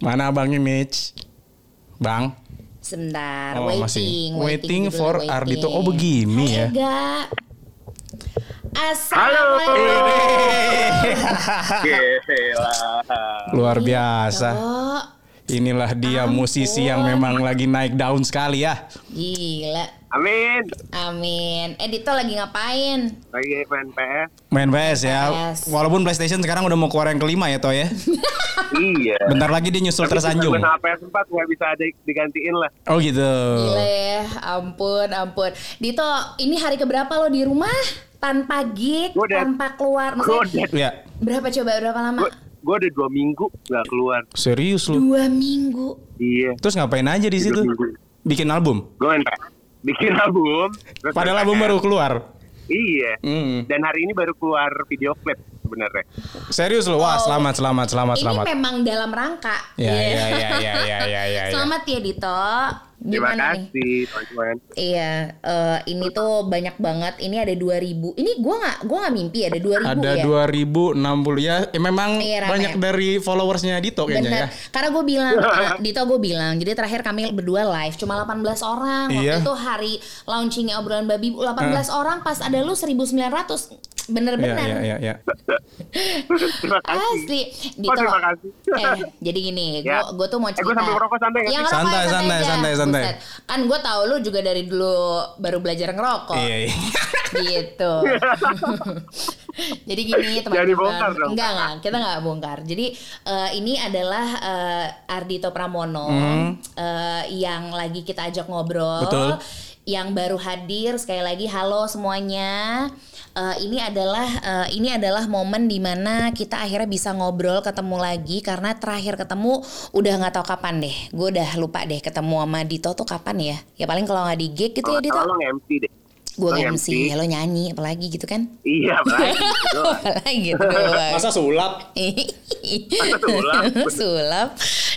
Mana abangnya Mitch? Bang? Sebentar, Oh, waiting, masih. waiting, Waiting for waiting. Ardito. Oh, begini Hai, ya. Ega. Assalamualaikum. Luar biasa. Oh, Inilah dia musisi yang memang lagi naik daun sekali ya. gila. Amin. Amin. Eh, Dito lagi ngapain? Lagi main PS. Main PS ya. PS. Walaupun PlayStation sekarang udah mau keluar yang kelima ya Toh ya. iya. Bentar lagi dia nyusul Tapi tersanjung. Sama PS4 nggak bisa ada digantiin lah. Oh gitu. Gila ya, ampun, ampun. Dito, ini hari keberapa lo di rumah? Tanpa gig, tanpa keluar. Maksudnya, Ya. berapa coba, berapa lama? gue udah dua minggu nggak keluar. Serius lu. Dua minggu. Iya. Terus ngapain aja di situ? Bikin album. Gue main PS. Bikin album. terus Padahal album baru keluar. Iya. Hmm. Dan hari ini baru keluar video klip sebenarnya. Serius lu. Wah, selamat selamat selamat Ini selamat. memang dalam rangka. Ya Iya. ya ya ya ya ya ya. ya. Selamat ya Dito. Terima kasih teman-teman. Iya, eh, ini tuh banyak banget. Ini ada 2000. Ini gua nggak gua nggak mimpi ada 2000 Ada ya. 2060 ya. Eh, memang Iya, rame. banyak dari followersnya Dito kayaknya Bener. ya. Karena gue bilang, eh, Dito gue bilang, jadi terakhir kami berdua live cuma 18 orang. Waktu Iya. itu hari launchingnya obrolan babi 18 orang pas ada lu 1900. Iya Bener-bener. iya iya iya. Terima kasih. Asli. Oh, Dito. terima kasih. Eh, jadi gini, gue Ya. gue tuh mau Eh, cerita. gua sambil ngerokok santai Ya, Santai, santai, santai. Buset. Kan gue tahu lu juga dari dulu baru belajar ngerokok. Iya iya. gitu. Jadi gini teman-teman. Enggak enggak, kita enggak bongkar. Jadi eh, ini adalah eh, Ardito Pramono eh, yang lagi kita ajak ngobrol. Betul. Yang baru hadir sekali lagi halo semuanya. Eh, ini adalah eh, ini adalah momen di mana kita akhirnya bisa ngobrol ketemu lagi karena terakhir ketemu udah nggak tahu kapan deh. Gue udah lupa deh ketemu sama Dito tuh kapan ya? Ya paling kalau nggak di gig gitu ya Dito. Lo MC deh. Gue MC, lo nyanyi apalagi gitu kan? Iya, apalagi gitu. apalagi gitu. Masa sulap? sulap? sulap.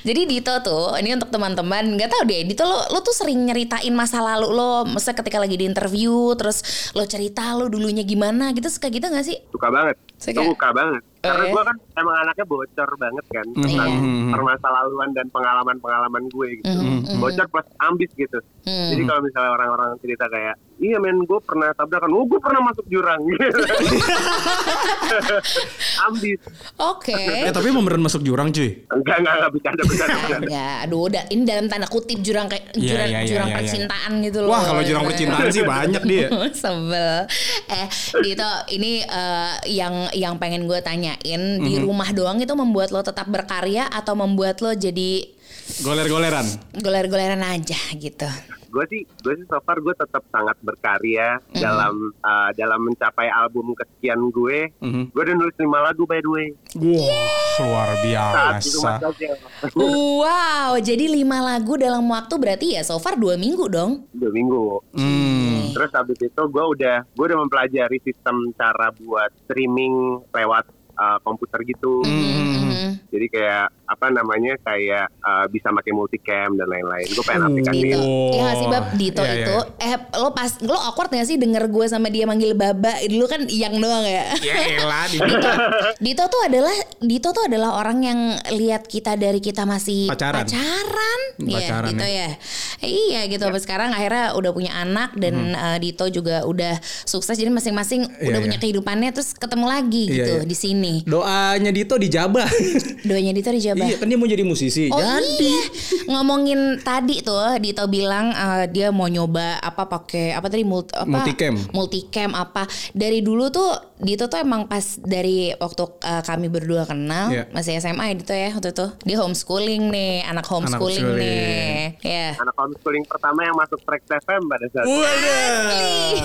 Jadi Dito tuh, ini untuk teman-teman nggak tahu deh, Dito lo, lo tuh sering nyeritain masa lalu lo, maksudnya ketika lagi di interview, terus lo cerita lo dulunya gimana gitu, suka gitu nggak sih? Suka banget. Suka? Suka banget. Oh, Karena ya? gue kan emang anaknya bocor banget kan tentang Iya. permasalahan dan pengalaman-pengalaman gue gitu. Mhm, Bocor plus ambis gitu. Hmm. Jadi kalau misalnya orang-orang cerita kayak, iya men gue pernah tabrakan, oh gue pernah masuk jurang. ambis. Oke. Eh tapi emang beneran masuk jurang cuy. Enggak, enggak, enggak bercanda, bercanda, bercanda. Ya, aduh, udah ini dalam tanda kutip jurang kayak Iya, jurang, iya, iya, jurang iya, iya. percintaan gitu loh. Wah kalau jurang percintaan sih banyak dia. Sebel. Eh, Dito, ini eh, yang yang pengen gue tanyain di Mhm. rumah doang itu membuat lo tetap berkarya atau membuat lo jadi Goler-goleran. goler-goleran aja gitu. Gue sih gue sih so far gue tetap sangat berkarya Mhm. dalam uh, dalam mencapai album kesekian gue Mhm. gue udah nulis lima lagu by the way Wah luar biasa. Wow, jadi lima lagu dalam waktu berarti ya so far dua minggu dong. dua minggu Hmm. terus habis itu gue udah gue udah mempelajari sistem cara buat streaming lewat uh, komputer gitu Mhm. jadi kayak apa namanya kayak uh, bisa pakai multicam dan lain-lain gue pengen aplikasi Dito, Oh. ya sih Bab Dito Iya, iya, itu, eh lo pas lo awkward gak sih denger gue sama dia manggil Baba dulu kan yang doang ya. Ya elah di Dito tuh adalah Dito tuh adalah orang yang lihat kita dari kita masih Pacaran. pacaran, Iya, Pacaran, Dito ya. Iya gitu. Sampai sekarang akhirnya udah punya anak dan eh, Dito juga udah sukses. Jadi masing-masing Iya, udah iya. punya kehidupannya terus ketemu lagi Iya, gitu iya. di sini. Doanya Dito dijabah. Doanya Dito dijabah. Iya kan dia mau jadi musisi. Oh jadi. iya, ngomongin tadi tuh Dito bilang eh, dia mau nyoba apa pakai apa tadi multi, apa, Multicam. multicam apa dari dulu tuh Dito tuh emang pas dari waktu eh, kami berdua kenal Iya. masih SMA ya Dito ya waktu itu dia homeschooling nih anak homeschooling, homeschooling. nih ya anak homeschooling pertama yang masuk track FM pada saat itu.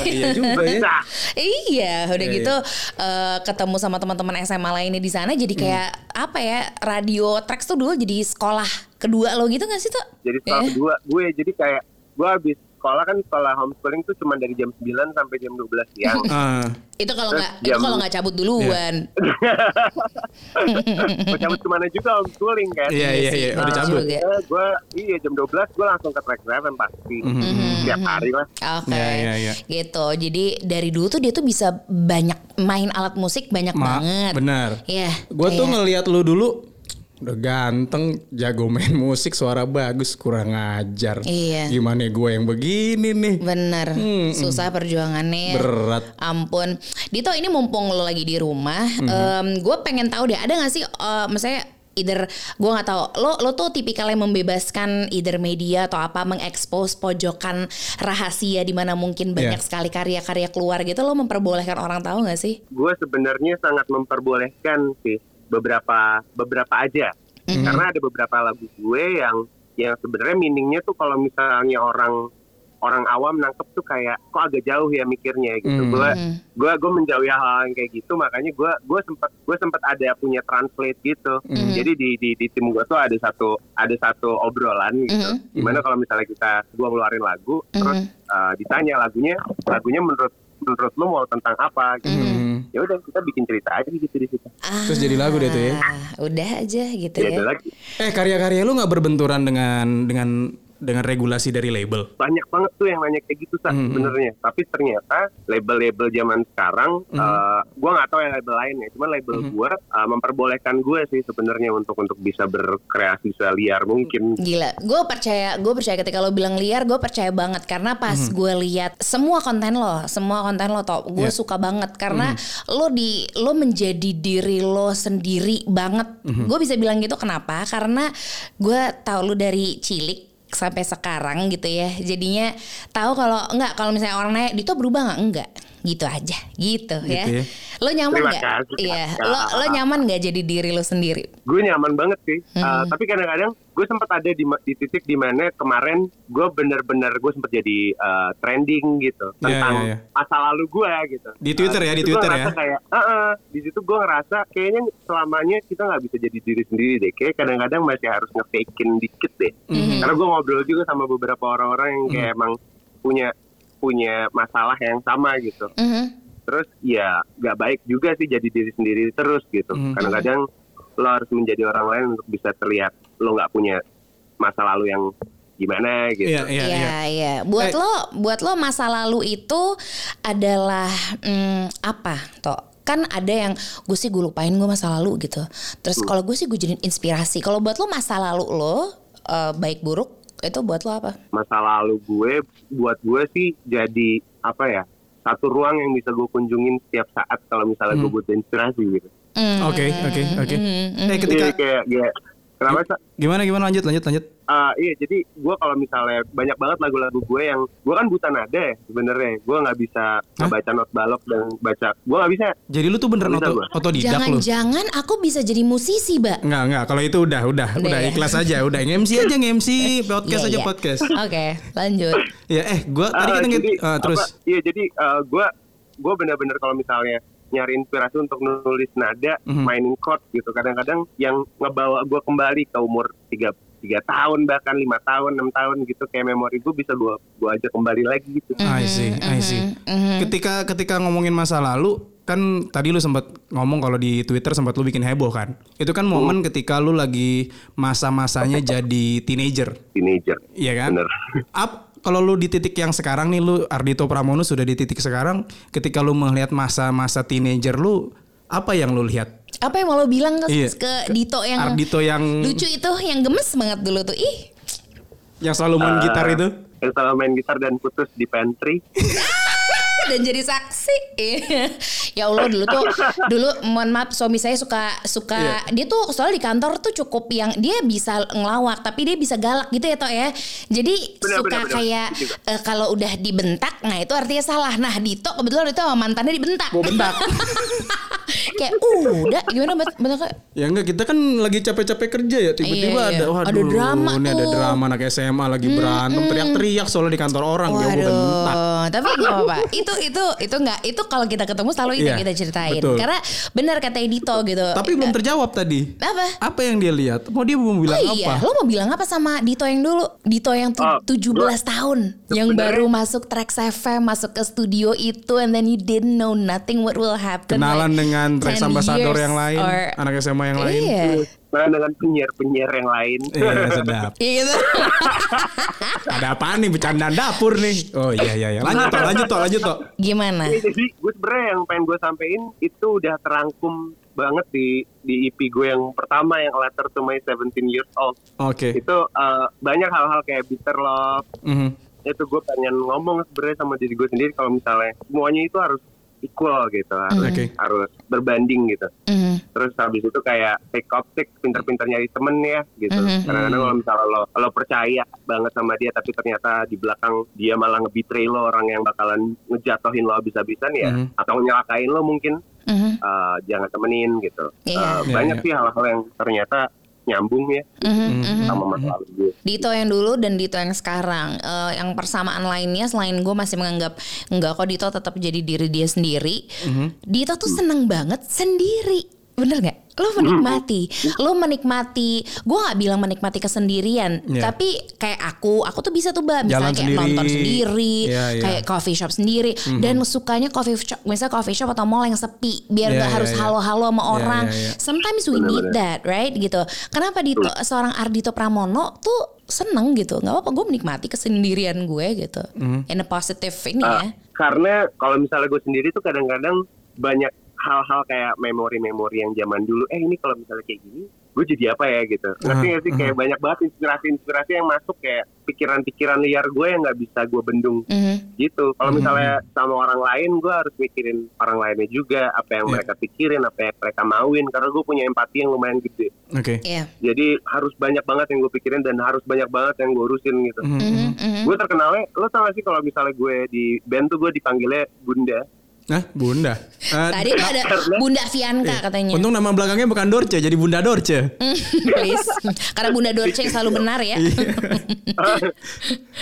Iya juga ya. Nah, Iya, udah Iya, gitu eh, ketemu sama teman-teman SMA lainnya di sana jadi kayak apa ya radio Trax tuh dulu jadi sekolah kedua lo gitu gak sih tuh? jadi sekolah Iya. kedua gue jadi kayak gue habis sekolah kan sekolah homeschooling tuh cuma dari jam 9 sampai jam 12 siang Ah, Itu kalau nggak itu kalau nggak cabut duluan. gue cabut ke mana juga homeschooling kan Iya iya iya udah Bener cabut. juga. gue iya jam 12 gue langsung ke track FM pasti tiap hari lah Oke, Iya, iya, iya. gitu. Jadi dari dulu tuh dia tuh bisa banyak main alat musik banyak Ma, banget. benar. Iya. Gue tuh kayak- ngelihat lu dulu Udah ganteng, jago main musik, suara bagus, kurang ajar. Iya. Gimana gue yang begini nih? Bener, susah perjuangannya. ya. Berat. Ampun, Dito ini mumpung lo lagi di rumah, gue pengen tahu deh, ada gak sih, eh, misalnya either gue nggak tahu, lo lo tuh tipikal yang membebaskan either media atau apa mengekspos pojokan rahasia di mana mungkin banyak Iya. sekali karya-karya keluar gitu, lo memperbolehkan orang tahu gak sih? gue sebenarnya sangat memperbolehkan sih beberapa beberapa aja. Karena ada beberapa lagu gue yang yang sebenarnya meaningnya tuh kalau misalnya orang orang awam nangkep tuh kayak kok agak jauh ya mikirnya gitu. Hmm. gue gue gue menjauhi hal yang kayak gitu makanya gue gue sempat gue sempat ada punya translate gitu. Jadi di, di di tim gue tuh ada satu ada satu obrolan gitu. Gimana kalau misalnya kita gue ngeluarin lagu terus uh, ditanya lagunya lagunya menurut menurut lo mau tentang apa gitu Hmm. ya udah kita bikin cerita aja gitu di situ Terus jadi lagu deh tuh ya. Ah, udah aja gitu ya ya. ada lagi Eh karya-karya lu nggak berbenturan dengan dengan dengan regulasi dari label? banyak banget tuh yang nanya kayak gitu sah Mhm. sebenarnya tapi ternyata label-label zaman sekarang eh, gua nggak tahu yang label lain ya cuman label gua eh, memperbolehkan gue sih sebenarnya untuk untuk bisa berkreasi seliar mungkin Gila, gue percaya, gue percaya ketika lo bilang liar, gue percaya banget karena pas gue lihat semua konten lo, semua konten lo top, gue Yeah. suka banget karena lo di lo menjadi diri lo sendiri banget. Gue bisa bilang gitu kenapa? Karena gue tahu lo dari cilik sampai sekarang gitu ya. Jadinya tahu kalau enggak kalau misalnya orang nanya Dito berubah nggak? Enggak. Gitu aja, gitu, ya. ya. Lo nyaman nggak? Iya, lo lo nyaman nggak jadi diri lo sendiri? gue nyaman banget sih Eh, tapi kadang-kadang gue sempat ada di, di titik di mana kemarin gue bener-bener gue sempat jadi eh, trending gitu Iya, tentang iya, iya. masa lalu gue gitu Di Twitter ya, di situ gua Twitter ngerasa ya. kayak "Heeh." di situ gue ngerasa kayaknya selamanya kita nggak bisa jadi diri sendiri deh kayak kadang-kadang masih harus nge-fakein dikit deh Mhm. karena gue ngobrol juga sama beberapa orang-orang yang kayak emang punya punya masalah yang sama gitu Mhm. terus ya nggak baik juga sih jadi diri sendiri terus gitu Mhm. kadang-kadang lo harus menjadi orang lain untuk bisa terlihat lo nggak punya masa lalu yang gimana gitu Iya iya iya. Iya. Buat Eh. lo, buat lo masa lalu itu adalah hmm, apa, toh? Kan ada yang gue sih gue lupain gue masa lalu gitu. Terus kalau gue sih gue jadiin inspirasi. Kalau buat lo masa lalu lo eh, baik buruk itu buat lo apa? masa lalu gue buat gue sih jadi apa ya satu ruang yang bisa gue kunjungin setiap saat kalau misalnya gue butuh inspirasi gitu Hmm, Oke oke oke. hmm, Eh ketika Jadi kayak kayak kenapa gimana gimana lanjut lanjut lanjut. Ah, iya jadi gue kalau misalnya banyak banget lagu-lagu gue yang gue kan buta nada ya sebenarnya gue nggak bisa ngebaca not balok dan baca gue nggak bisa Jadi lu tuh beneran auto, otodidak lu. Jangan-jangan aku bisa jadi musisi, Mbak. Enggak enggak kalau itu udah udah Udah udah ya? ikhlas aja udah nge-MC aja nge-MC podcast Iya, aja iya. podcast. Oke, lanjut. Ya eh gua tadi Ah, kita nge- jadi, ah, terus apa, iya jadi gue gue benar-benar kalau misalnya nyari inspirasi untuk nulis nada Mhm. mainin chord gitu kadang-kadang yang ngebawa gue kembali ke umur tiga tiga tahun bahkan lima tahun enam tahun gitu kayak memori gue bisa gue gue aja kembali lagi gitu I see, I see. Ketika ketika ngomongin masa lalu kan tadi lu sempat ngomong kalau di Twitter sempat lu bikin heboh kan. Itu kan momen ketika lu lagi masa-masanya jadi teenager. teenager Iya kan? Bener. Up kalau lu di titik yang sekarang nih lu Ardito Pramono sudah di titik sekarang ketika lu melihat masa-masa teenager lu apa yang lu lihat? Apa yang mau lo bilang ke, Iya. ke Dito yang Ardito yang lucu itu, yang gemes banget dulu tuh. Ih, yang selalu main gitar itu? yang selalu main gitar dan putus di pantry dan jadi saksi. ya Allah dulu tuh dulu mohon maaf suami saya suka suka Iya. dia tuh soalnya di kantor tuh cukup yang dia bisa ngelawak tapi dia bisa galak gitu ya toh ya. Jadi Benar, suka benar, benar. kayak Juga. eh, kalau udah dibentak nah itu artinya salah. Nah Dito kebetulan itu sama mantannya dibentak. Mau bentak. kayak uh, udah gimana bet bentaknya? Ya enggak kita kan lagi capek-capek kerja ya tiba-tiba Iya, iya. ada waduh Ada drama ini ada tuh. drama anak SMA lagi berantem teriak-teriak soalnya di kantor orang dia mau bentak. Tapi nggak apa-apa. Itu itu itu nggak itu kalau kita ketemu selalu itu yang kita ceritain. betul. Karena benar kata Dito gitu. Tapi belum terjawab tadi. Apa? Apa yang dia lihat? Mau dia mau bilang Oh iya, apa? lo mau bilang apa sama Dito yang dulu? Dito yang tu- Oh, 17 tahun, yang baru masuk Trax FM, masuk ke studio itu, and then you didn't know nothing what will happen. Kenalan like dengan Trax 10 Ambassador yang lain, or- anak SMA yang lain. Iya, nah dengan penyiar-penyiar yang lain Iya sedap. gitu. Ada apaan nih bercandaan dapur nih? Oh iya iya iya. Lanjut toh, lanjut toh, lanjut toh. Gimana? Iya, jadi gue sebenarnya yang pengen gue sampein itu udah terangkum banget di di EP gue yang pertama yang Letter to My 17 Years Old. Oke. Itu eh, banyak hal-hal kayak bitter love. Mhm. Itu gue pengen ngomong sebenarnya sama diri gue sendiri kalau misalnya semuanya itu harus equal gitu, harus, Oke. harus berbanding gitu. Mhm. Terus habis itu kayak take off take pinter-pinter nyari temen ya gitu. Mhm. Kadang-kadang kalau misalnya lo, lo percaya banget sama dia tapi ternyata di belakang dia malah nge-betray lo orang yang bakalan ngejatohin lo abis-abisan ya Mhm. atau nyelakain lo mungkin eh, jangan temenin gitu. Iya. Eh, Iya, banyak iya. sih hal-hal yang ternyata nyambung ya. Mhm, mhm. sama masa lalu gue. Dito yang dulu dan Dito yang sekarang. Eh, yang persamaan lainnya selain gue masih menganggap enggak kok Dito tetap jadi diri dia sendiri Dito tuh seneng banget sendiri bener nggak? Lo menikmati. Lo menikmati. Gue nggak bilang menikmati kesendirian. Iya. tapi kayak aku aku tuh bisa tuh Jalan misalnya kayak sendiri. nonton sendiri Iya, iya. kayak coffee shop sendiri. Dan sukanya coffee shop misalnya coffee shop atau mall yang sepi biar Iya, nggak iya, harus iya. halo-halo sama Iya, orang. iya, iya. sometimes we need that right? Gitu. Kenapa Dito seorang Ardito Pramono tuh seneng gitu? Nggak apa-apa gue menikmati kesendirian gue gitu. In a positive ini Ah, ya. karena kalau misalnya gue sendiri tuh kadang-kadang banyak hal-hal kayak memori-memori yang zaman dulu eh ini kalau misalnya kayak gini gue jadi apa ya gitu ngerti Ah, gak sih kayak banyak banget inspirasi-inspirasi yang masuk kayak pikiran-pikiran liar gue yang nggak bisa gue bendung Mhm. gitu kalau misalnya sama orang lain gue harus mikirin orang lainnya juga apa yang Iya. mereka pikirin apa yang mereka mauin karena gue punya empati yang lumayan gede Oke. Iya. jadi harus banyak banget yang gue pikirin dan harus banyak banget yang gue urusin gitu Mhm, mhm. Mhm, mhm. gue terkenalnya lo tau gak sih kalau misalnya gue di band tuh gue dipanggilnya bunda Nah, Bunda. Eh, Tadi tuh ada Bunda Fianka katanya. Untung nama belakangnya bukan Dorce, jadi Bunda Dorce. Mm, Please. Karena Bunda Dorce yang selalu benar ya.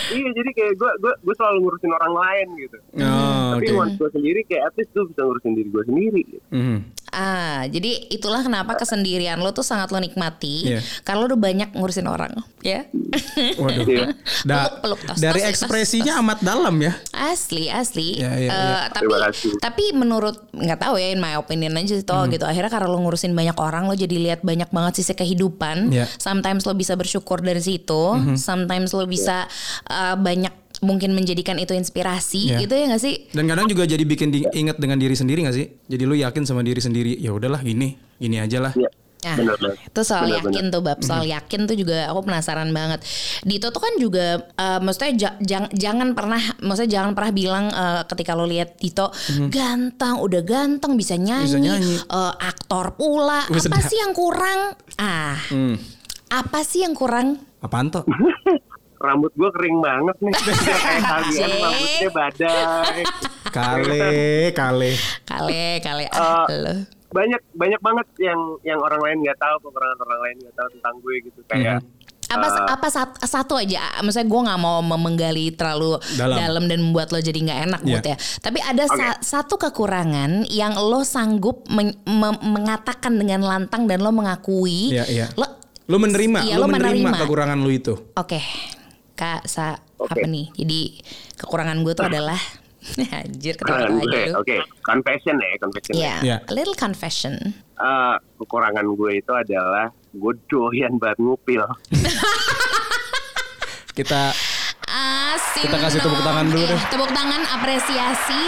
iya jadi kayak gue gue gue selalu ngurusin orang lain gitu Oh, tapi oke. once gue sendiri kayak at least gue bisa ngurusin diri gue sendiri gitu. Mhm. Ah, jadi itulah kenapa kesendirian lo tuh sangat lo nikmati. Iya. Karena lo udah banyak ngurusin orang, ya. Waduh. Iya. Da- Peluk, peluk, tos, dari tos, tos, ekspresinya amat dalam ya. Asli, asli. Ya, ya, Eh, ya. Tapi Terima kasih. tapi menurut nggak tahu ya, in my opinion aja sih toh gitu. Akhirnya karena lo ngurusin banyak orang, lo jadi lihat banyak banget sisi kehidupan. Ya. Sometimes lo bisa bersyukur dari situ. Sometimes lo bisa eh, banyak mungkin menjadikan itu inspirasi, Ya. gitu ya nggak sih? Dan kadang juga jadi bikin di- ingat dengan diri sendiri gak sih? Jadi lu yakin sama diri sendiri, ya udahlah gini, gini aja lah. Iya. Nah, itu soal Benar, yakin tuh bab soal yakin tuh juga aku penasaran banget. Dito tuh kan juga eh, maksudnya ja- jang- jangan pernah maksudnya jangan pernah bilang eh, ketika lo lihat Dito ganteng, udah ganteng bisa nyanyi, Bisa nyanyi. eh, aktor pula. Wih, apa sedap. sih yang kurang? Ah, Hmm. apa sih yang kurang? Apaan toh? rambut gue kering banget nih kayak kalian rambutnya badai Kale, kale. Kale, kale ah, Eh, lo. banyak banyak banget yang yang orang lain nggak tahu kekurangan orang lain nggak tahu tentang gue gitu kayak Apa eh, apa sat- satu aja, maksudnya gue nggak mau menggali terlalu Dalam. dalam, dan membuat lo jadi nggak enak mood ya. Tapi ada sa- satu kekurangan yang lo sanggup men- me- mengatakan dengan lantang dan lo mengakui. Iya, iya. Lo, Lu menerima, Iya, lu lo menerima, menerima. kekurangan lu itu. oke, kak sa Oke. apa nih? Jadi kekurangan gue tuh adalah anjir kekurangan ketawa gue aja oke confession ya confession Iya, Iya. a little confession. Eh, kekurangan gue itu adalah gue doyan banget ngupil Kita Asik. Kita kasih tepuk tangan dulu Eh, deh. Tepuk tangan apresiasi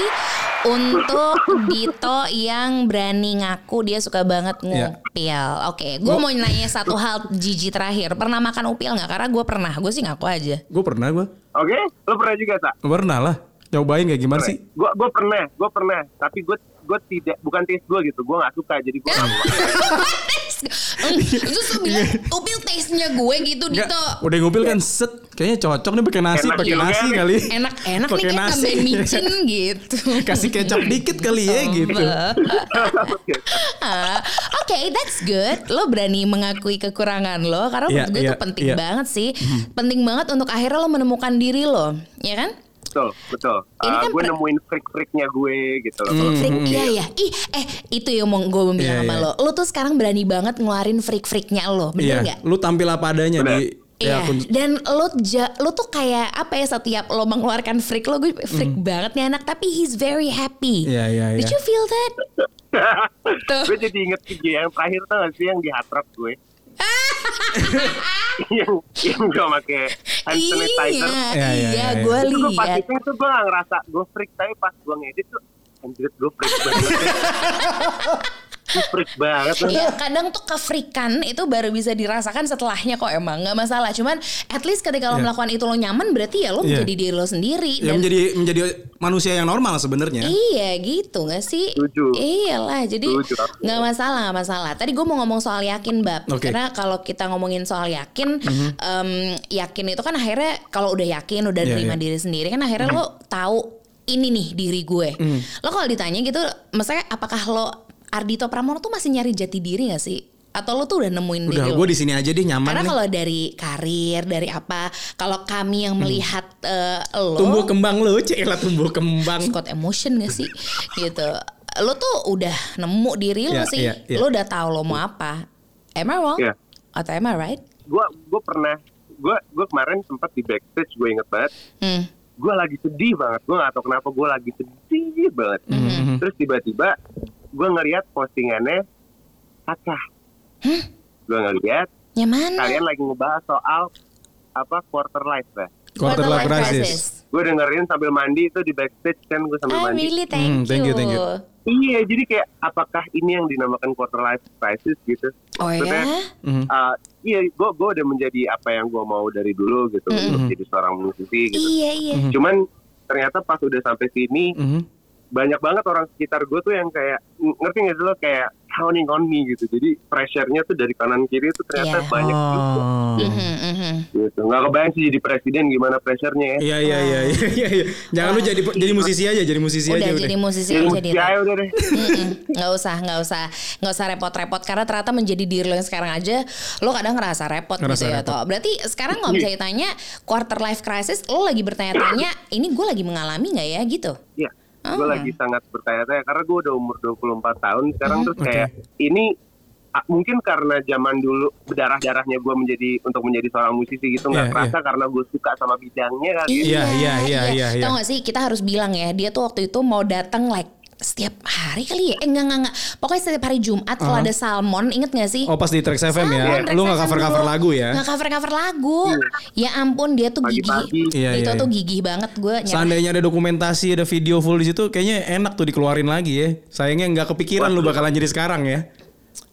untuk Dito yang berani ngaku dia suka banget Iya. ngupil. Oke, gue mau nanya satu hal Gigi terakhir. Pernah makan upil nggak? Karena gue pernah. Gue sih ngaku aja. gue pernah gue. oke lo pernah juga tak Pernah lah. Nyobain kayak gimana sih? gue gue pernah gue pernah tapi gue gue tidak bukan taste gue gitu gue nggak suka jadi gue nggak mau Hmm, Terus lu bilang upil taste-nya gue gitu Dito. udah ngupil kan set. Kayaknya cocok nih pakai nasi, Enak pakai nasi nih. kali. Enak-enak nih Pakai kayak nasi. tambahin micin gitu. Kasih kecap dikit kali ya gitu. Ah, Oke, that's good. Lo berani mengakui kekurangan lo karena Iya, menurut gue iya, itu penting iya. banget sih. Penting banget untuk akhirnya lo menemukan diri lo, ya kan? Betul betul Ini Eh, kan gue per- nemuin freak freaknya gue gitu loh Hmm. Freak, iya ya. Ih, eh itu yang mau gue bilang Iya, sama iya. lo. Lo tuh sekarang berani banget ngeluarin freak-freaknya lo, bener nggak? Iya, lu tampil apa adanya Bener. di Iya, ya, akun dan lo ja, lo tuh kayak apa ya setiap lo mengeluarkan freak lo gue freak banget nih anak tapi he's very happy. Hmm. Iya, iya, Did iya. you feel that? Tuh. gue jadi inget video yang terakhir tuh gak sih yang di rock gue yang yang gue pakai hand sanitizer Iya, Iya, iya, iya, iya. gue itu gue pas lihat. itu tuh gue gak ngerasa gue freak tapi pas gue ngedit tuh anjir gue freak banget freak banget. Iya kadang tuh kefrikan itu baru bisa dirasakan setelahnya kok emang nggak masalah cuman at least ketika lo Iya. melakukan itu lo nyaman berarti ya lo Iya. menjadi diri lo sendiri Ya dan menjadi menjadi manusia yang normal sebenarnya. Iya gitu gak sih? Setuju. Iyalah jadi nggak masalah nggak masalah. Tadi gue mau ngomong soal yakin bab Oke. karena kalau kita ngomongin soal yakin, em, yakin itu kan akhirnya kalau udah yakin udah Iya, terima iya. diri sendiri kan akhirnya lo tahu ini nih diri gue. Lo kalau ditanya gitu, maksudnya apakah lo Ardito Pramono tuh masih nyari jati diri gak sih? Atau lo tuh udah nemuin Udah diri lo? gue di sini aja deh nyaman Karena kalau dari karir, dari apa, kalau kami yang melihat eh, lo Tumbuh kembang lu, celah tumbuh kembang. Scott emotion gak sih gitu lo tuh udah nemu diri lo Iya, sih iya, iya. lo udah tahu lo mau apa am I wrong Iya. atau am I right Gue gue pernah gue gue kemarin sempat di backstage gue inget banget. hmm. Gue lagi sedih banget. Gue gak tau kenapa gue lagi sedih banget. Mm-hmm. Terus tiba-tiba gue ngeliat postingannya Kaca. Gue ngeliat yang mana kalian lagi ngebahas soal apa quarter life ya. Quarter life crisis. Gue dengerin sambil mandi itu di backstage kan gue sambil Ah mandi. really thank, Hmm, thank you, you, thank you. Iya, jadi kayak apakah ini yang dinamakan quarter life crisis gitu? oh Maksudnya, ya Mhm. uh, iya, gue gue udah menjadi apa yang gue mau dari dulu gitu, untuk jadi seorang musisi gitu. iya iya Cuman ternyata pas udah sampai sini Mhm. Banyak banget orang sekitar gue tuh yang kayak ng- ngerti nggak sih lo kayak counting on me gitu. Jadi pressure-nya tuh dari kanan kiri tuh ternyata Iya. banyak juga Oh. Mhm, mhm. gitu. Nggak kebayang sih jadi presiden gimana pressure-nya ya. Iya iya iya iya iya. iya. Jangan lu jadi jadi musisi aja, jadi musisi udah aja jadi udah. musisi Jadi aja aja udah deh. Mm-mm. nggak usah nggak usah nggak usah repot-repot karena ternyata menjadi diri lo yang sekarang aja lo kadang ngerasa repot Ngerasa gitu ya repot. toh berarti sekarang kalau misalnya ditanya quarter life crisis lo lagi bertanya-tanya ini gue lagi mengalami nggak ya gitu Iya. Gue Ah. lagi sangat bertanya-tanya karena gue udah umur 24 tahun sekarang Hmm. terus kayak ini ah, mungkin karena zaman dulu berdarah-darahnya gue menjadi untuk menjadi seorang musisi gitu nggak Iya, kerasa karena gue suka sama bidangnya kali. ya. Iya, iya, iya, iya, iya. Tahu gak sih kita harus bilang ya dia tuh waktu itu mau datang like setiap hari kali ya? Eh enggak enggak enggak. Pokoknya setiap hari Jumat kalau ada salmon, inget gak sih? Oh pas di Trax FM ya. Salmon, Lu nggak FM cover cover lagu ya? Nggak cover cover lagu. Ya ampun dia tuh Pagi-pagi. gigih. Iya, itu iya, tuh iya. gigih banget gue nyerah. Seandainya ada dokumentasi, ada video full di situ, kayaknya enak tuh dikeluarin lagi ya. Sayangnya nggak kepikiran lu bakalan jadi sekarang ya.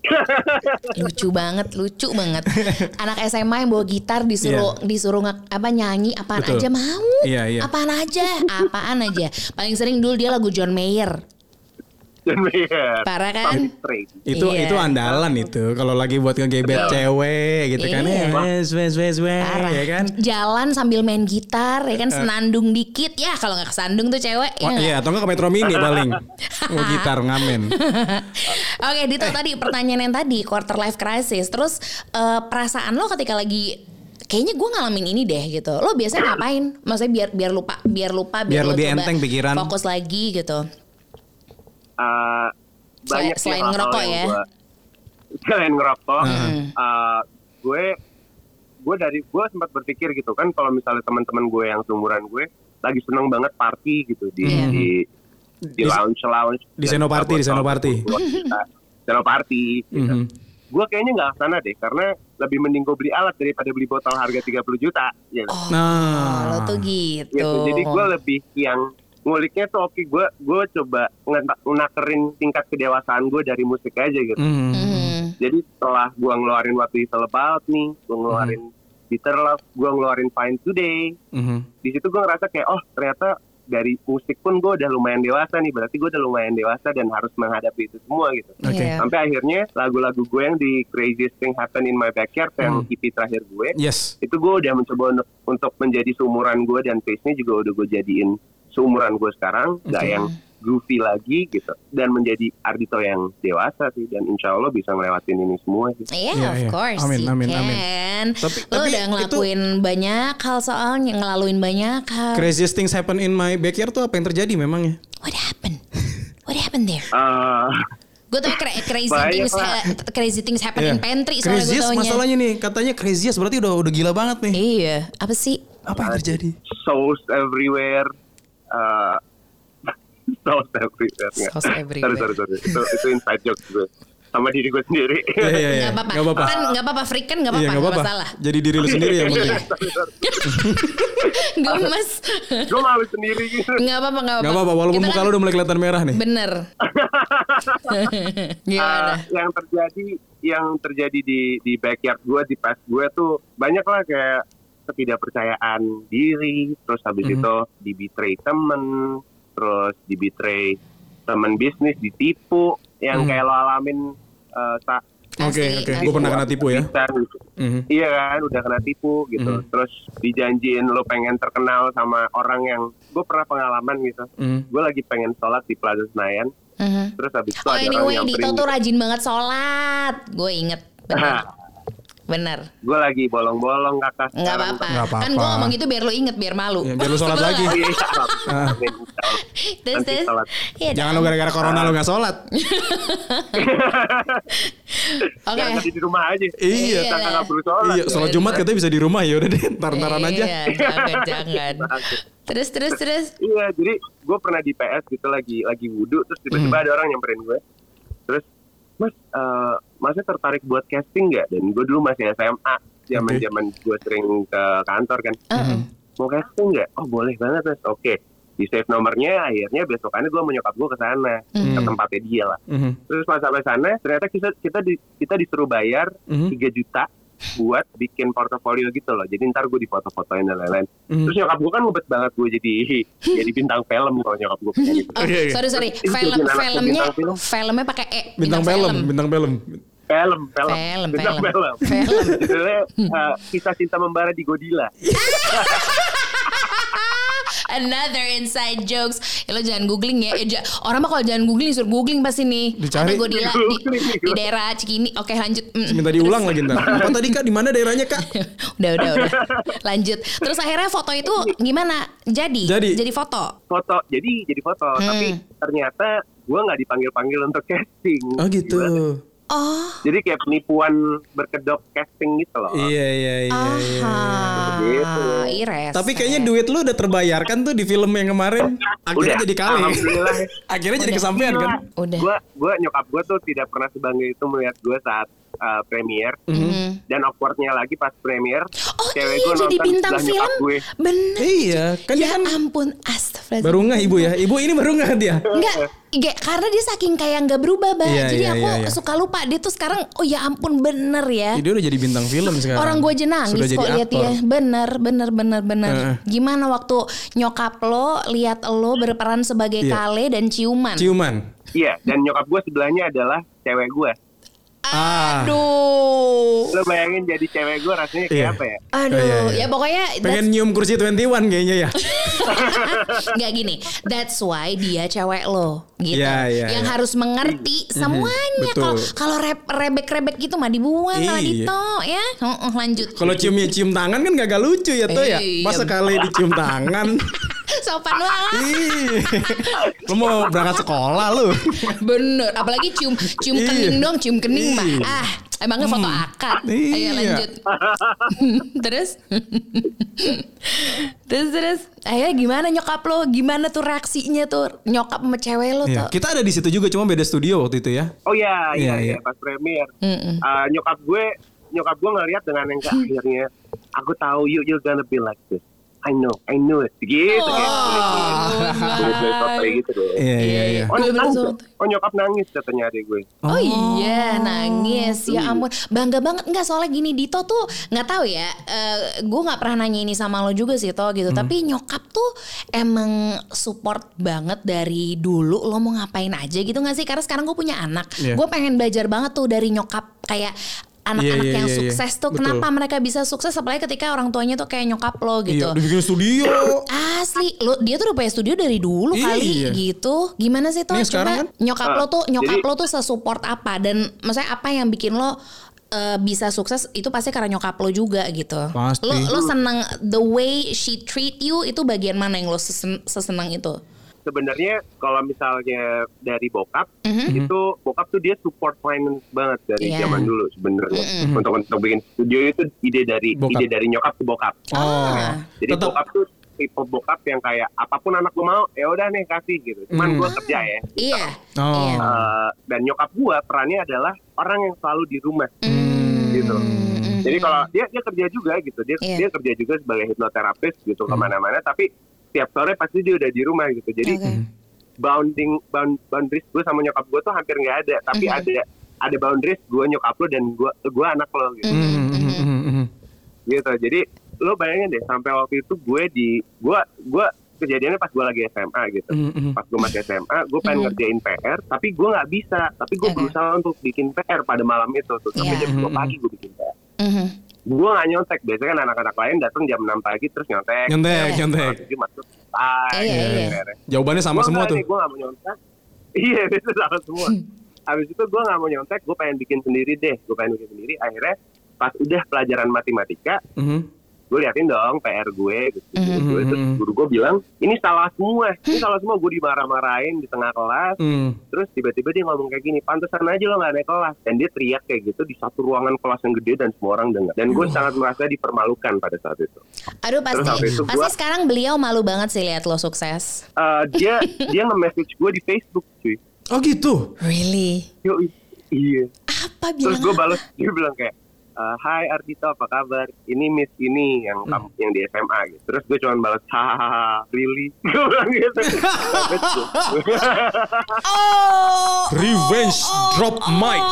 lucu banget, lucu banget. Anak SMA yang bawa gitar disuruh disuruh nge- apa nyanyi apaan Iya. Betul. aja mau. Iya, iya. Apaan aja, apaan aja. Paling sering dulu dia lagu John Mayer. Iya. Parah kan? Itu Iya. itu andalan itu. Kalau lagi buat ngegebet cewek gitu kan Iya. ya. Wes wes wes wes Parah. ya kan. Jalan sambil main gitar ya kan senandung dikit ya kalau nggak kesandung tuh cewek ya Wah, nggak? iya, atau nggak ke Metro Mini paling. Mau gitar ngamen. Oke, Dito tadi pertanyaan yang tadi quarter life crisis. Terus eh, perasaan lo ketika lagi kayaknya gue ngalamin ini deh gitu. Lo biasanya ngapain? Maksudnya biar biar lupa, biar lupa, Biar lo lebih coba enteng pikiran. Fokus lagi gitu. Uh, banyak sih selain hal-hal ngerokok yang ya? gua- selain ngerokok, Hmm. uh, gue gue dari gue sempat berpikir gitu kan kalau misalnya teman-teman gue yang seumuran gue lagi seneng banget party gitu di Iya. di di Di- lounge lounge di Senoparty, di Senoparty. Senoparty gitu. Mhm. gue kayaknya nggak ke sana deh karena lebih mending gue beli alat daripada beli botol harga 30 juta gitu. Oh, Nah. lo tuh gitu. gitu. Jadi gue lebih yang nguliknya tuh oke gue gue coba ngena- ngenakerin tingkat kedewasaan gue dari musik aja gitu. Hmm. Jadi setelah gue ngeluarin We All About nih, gue ngeluarin Bitter Love, gue ngeluarin Fine Today. Mhm. Di situ gue ngerasa kayak oh ternyata dari musik pun gue udah lumayan dewasa nih. Berarti gue udah lumayan dewasa dan harus menghadapi itu semua gitu. Oke. Iya. Sampai akhirnya lagu-lagu gue yang di Craziest Thing Happen in My Backyard yang Hmm. EP terakhir gue, Yes. itu gue udah mencoba untuk, untuk menjadi seumuran gue dan pace-nya juga udah gue jadiin seumuran gue sekarang, nggak Oke. yang goofy lagi gitu, dan menjadi Ardito yang dewasa sih, dan insya Allah bisa ngelewatin ini semua sih. Iya, Iya, of iya. course Amin, you amin, can. amin. Tapi- lo tapi udah itu- ngelakuin banyak hal soalnya, ngelaluin banyak hal. Craziest things happen in my backyard tuh apa yang terjadi memangnya? What happened? What happened there? Eh, Gue tau cra- crazy Banyak, things uh, crazy things happen in Iya. pantry soalnya gue Craziest taunya. masalahnya nih, katanya craziest berarti udah udah gila banget nih. Iya, apa sih? Apa yang terjadi? sauce everywhere, eh, sauce everywhere. nggak. Sauce everywhere. Sorry, sorry, sorry. Itu, itu inside joke gue. sama diri gue sendiri. Iya iya iya. Nggak apa-apa. Kan nggak apa-apa, freak kan nggak Iya apa-apa, apa-apa. masalah. Jadi diri lu sendiri yang penting. Gemes. gue malu sendiri gitu. Nggak apa-apa, nggak apa-apa. Walaupun Kita muka kan lu udah mulai kelihatan merah nih. Bener. Gimana? Uh, yang terjadi yang terjadi di di backyard gue di pas gue tuh banyak lah kayak ketidakpercayaan diri terus habis Mhm. itu di betray temen terus di betray temen bisnis ditipu yang Mhm. kayak lo alamin uh, Oke Asli, oke. asli. Gue pernah kena tipu ya. Mhm. Iya kan, udah kena tipu gitu. Mhm. Terus dijanjiin lo pengen terkenal sama orang yang gue pernah pengalaman gitu. Mhm. Gue lagi pengen sholat di Plaza Senayan. Mhm. Terus habis itu Oh ada anyway, orang Dito nyamperin tuh rajin banget sholat. Gue inget. Bener. Bener. gue lagi bolong-bolong kakak. Nggak apa-apa. Kan gue ngomong gitu biar lo inget, biar malu. Ya, biar lu sholat lagi. Iya, amin. Terus, Nanti terus. sholat. Iya, Jangan lu gara-gara corona lu nggak sholat. Oke. Jangan tadi di rumah aja. Iya. Kakak nggak perlu sholat. Iya, sholat Jumat katanya bisa di rumah ya udah deh, ntar-ntaran aja. Iya, jangan, jangan. Terus, terus, terus. Iya, jadi gue pernah di PS gitu lagi lagi wudhu terus tiba-tiba Hmm. ada orang nyamperin gue. Terus, Mas, eh masnya tertarik buat casting nggak? Dan gue dulu masih SMA, zaman zaman gue sering ke kantor kan. Heeh. Mau casting nggak? Oh boleh banget mas. Oke, di save nomornya. Akhirnya besokannya gue menyokap gue ke sana ke tempatnya dia lah. Mhm. Terus pas sampai sana, ternyata kita kita di, kita disuruh bayar Mhm. 3 juta buat bikin portofolio gitu loh. Jadi ntar gue difoto-fotoin dan lain-lain. Mhm. Terus nyokap gue kan ngebet banget gue jadi jadi bintang film kalau nyokap gue punya gitu. Oh, Iya, iya. sorry sorry. Itu Film filmnya bintang film. filmnya pakai e. Bintang film, bintang film. Film, film, Film, bintang film. film. Film. Judulnya uh, kisah cinta membara di Godila. Another inside jokes. Ya, lo jangan googling ya. Eh, orang mah kalau jangan googling suruh googling pasti nih. Dicari. Ada Godila di, di daerah Cikini. Oke lanjut. Mm. Minta diulang lagi ntar. Apa tadi kak? Di mana daerahnya kak? udah udah udah. Lanjut. Terus akhirnya foto itu gimana? Jadi. Jadi. Jadi foto. Foto, jadi jadi foto. Hmm. Tapi ternyata gue nggak dipanggil-panggil untuk casting. Oh gitu. Gimana? Oh. Jadi kayak penipuan berkedok casting gitu loh. Iya iya iya. iya. Aha. Gitu. Ires. Tapi kayaknya duit lu udah terbayarkan tuh di film yang kemarin. Akhirnya Udah, jadi kali. alhamdulillah. Akhirnya jadi Udah. kesampaian kan? Udah. Gue gue nyokap gue tuh tidak pernah sebangga itu melihat gue saat uh, premier Mhm. dan awkwardnya lagi pas premier Oh cewek iya gue jadi nonton bintang sebelah nyokap film. gue. Bener. Iya, kan ya kan ampun astagfirullah. baru nggak ibu ya. Ibu ini baru nggak dia. Enggak, enggak, karena dia saking kayak nggak berubah, Bah. Iya, Jadi iya, aku iya, iya. suka lupa dia tuh sekarang oh ya ampun bener ya. Ih, Dia udah jadi bintang film sekarang. Orang gue aja nangis Sudah jadi kok lihat aktor. dia. Bener, bener, bener, bener. Heeh. Gimana waktu nyokap lo lihat lo berperan sebagai Iya. Kale dan ciuman? Ciuman. Iya dan nyokap gue sebelahnya adalah cewek gue. Ah. Aduh. Lo bayangin jadi cewek gue rasanya kayak Iya. apa ya? Aduh, Iya, iya. ya pokoknya Pengen nyium kursi 21 kayaknya ya. nggak gini. That's why dia cewek lo, gitu. Iya, iya, yang iya. harus mengerti semuanya. betul. Kalau kalau reb- rebek-rebek gitu mah dibuang kalau Iya. Dito ya. Heeh, lanjut. Kalau ciumnya cium tangan kan gak lucu ya tuh ya. Iya. Masa kali dicium tangan. Sopan banget. Lu mau berangkat sekolah lu. Bener, apalagi cium cium kening dong, cium kening mah. Ah, emangnya foto akad. Ayo Iya. lanjut. terus? terus terus. Ayo gimana nyokap lo? Gimana tuh reaksinya tuh nyokap sama cewek lo Iya. tuh? Kita ada di situ juga cuma beda studio waktu itu ya. Oh iya, Iya, iya, iya. iya, pas premier. Uh, nyokap gue, nyokap gue ngeliat dengan yang ke akhirnya, aku tahu you you're gonna be like this. I know, I know it. Gitu Oh, kayak sotoy gitu deh. Iya iya iya. Oh, nangis, sotoy. oh nyokap nangis katanya adik gue. Oh, iya nangis ya ampun bangga banget nggak soalnya gini Dito tuh nggak tahu ya eh, gue nggak pernah nanya ini sama lo juga sih toh gitu tapi nyokap tuh emang support banget dari dulu lo mau ngapain aja gitu nggak sih karena sekarang gue punya anak Iya. gue pengen belajar banget tuh dari nyokap kayak anak-anak Iya, iya, yang iya, iya. sukses tuh Betul. kenapa mereka bisa sukses apalagi ketika orang tuanya tuh kayak nyokap lo gitu Iya, dibikin studio. Asli, lo dia tuh udah punya studio dari dulu kali Iya. gitu. Gimana sih tuh? Nih, Coba kan? nyokap lo Ah, tuh nyokap jadi- lo tuh sesupport apa dan maksudnya apa yang bikin lo eh, bisa sukses itu pasti karena nyokap lo juga gitu. Pasti. Lo lo seneng the way she treat you itu bagian mana yang lo sesen- sesenang itu? Sebenarnya kalau misalnya dari bokap, Mhm. itu bokap tuh dia support finance banget dari Iya. zaman dulu sebenarnya. Untuk untuk bikin studio itu ide dari Bokap. ide dari nyokap ke bokap. Oh. Jadi Tetap bokap tuh tipe bokap yang kayak apa pun anak gue mau ya udah nih kasih gitu cuman Hmm. gue kerja ya Iya. Oh. Iya. Eh, dan nyokap gue perannya adalah orang yang selalu di rumah Hmm. gitu Mhm. jadi kalau dia dia kerja juga gitu dia Iya. dia kerja juga sebagai hipnoterapis gitu ke mana-mana tapi tiap sore pasti dia udah di rumah gitu jadi Oke. bounding bound, boundaries gue sama nyokap gue tuh hampir nggak ada tapi Mhm. ada ada boundaries gue nyokap lo dan gue gue anak lo gitu Mhm. Hmm, hmm, hmm, hmm. gitu jadi lo bayangin deh sampai waktu itu gue di gue gue kejadiannya pas gue lagi SMA gitu Hmm, hmm. pas gue masih SMA gue pengen Mhm. ngerjain PR tapi gue nggak bisa tapi gue Oke. berusaha untuk bikin PR pada malam itu tuh sampai Iya. jam 2 Mhm. pagi gue bikin PR Mhm. Gue nggak nyontek biasanya kan anak-anak lain datang jam 6 pagi terus nyontek Nyontek, Iya. nyontek. Masuk selesai Iya, iya. Jawabannya sama Gua semua tuh. gue gak mau nyontek iya itu sama semua habis itu gue gak mau nyontek gue pengen bikin sendiri deh gue pengen bikin sendiri akhirnya pas udah pelajaran matematika Mhm. Gue liatin dong PR gue gitu, Mhm. gue terus guru gue bilang ini salah semua ini salah semua gue dimarah-marahin di tengah kelas Hmm. terus tiba-tiba dia ngomong kayak gini pantesan aja lo gak naik kelas dan dia teriak kayak gitu di satu ruangan kelas yang gede dan semua orang dengar dan gue sangat merasa dipermalukan pada saat itu Aduh Terus pasti itu pasti gua- sekarang beliau malu banget sih lihat lo sukses. Eh, dia dia nge-message gue di Facebook cuy Oh gitu. Really? Yoi. iya Apa terus bilang? gue balas dia bilang kayak "Eh, Hai Ardito apa kabar ini Miss ini yang kamu yang di SMA gitu terus gue cuma balas hahaha really gue bilang gitu Sampai tuh. Oh. Revenge drop mic.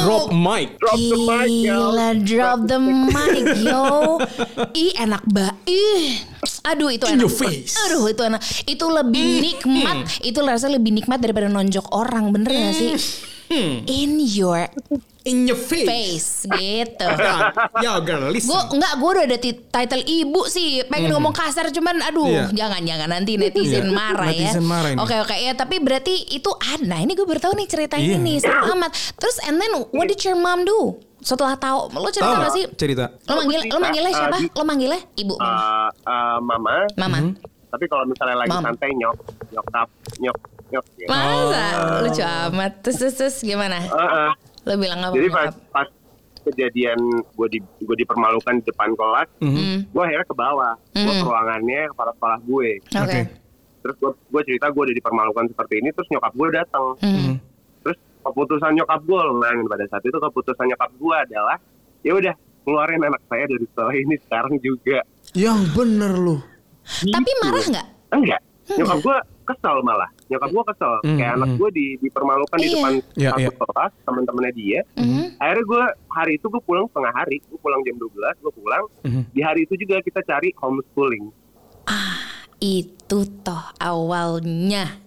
Drop mic. drop the mic Gila, drop the mic, yo. Ih, enak banget. Ih. Aduh, itu In enak. your face. Aduh, itu enak. Itu lebih nikmat. Itu rasanya lebih nikmat daripada nonjok orang, bener gak sih? In your In your face. face, gitu. Ya, ya girl, listen. Gue enggak, gue udah ada ti- title ibu sih. Pengen ngomong kasar cuman aduh, Iya. jangan jangan nanti netizen Iya, marah ya. netizen marah. Oke oke ya, tapi berarti itu ada. Ini gue baru tahu nih cerita Iya. ini seru amat. Terus and then what did your mom do? Setelah tahu, lo cerita nggak sih? cerita? Lo manggil, lo manggilnya Uh, siapa? di- Lo manggilnya ibu, mama. Eh, eh, mama mama. tapi kalau misalnya lagi Mam. santai nyok nyokap nyok nyok gitu. Masa lucu amat. Terus terus, terus gimana? Eh, eh. Lo bilang apa? jadi pas pas kejadian gue di gue dipermalukan di depan kelas Hmm, gue akhirnya ke bawah gue Mhm. ke ruangannya kepala kepala gue Oke. Oke. terus gue gue cerita gue udah dipermalukan seperti ini terus nyokap gue datang Hmm. terus keputusan nyokap gue bayangin pada saat itu keputusan nyokap gue adalah ya udah keluarin anak saya dari sekolah ini sekarang juga Yang bener. Tapi Gitu. marah nggak? enggak nyokap gue kesel malah nyokap gue kesel Hmm, kayak anak hmm. gue di dipermalukan di Iya. depan Iya, satu iya. kelas teman-temannya dia Mhm. akhirnya gue hari itu gue pulang setengah hari gue pulang jam 12 gue pulang Mhm. di hari itu juga kita cari homeschooling Itu toh awalnya.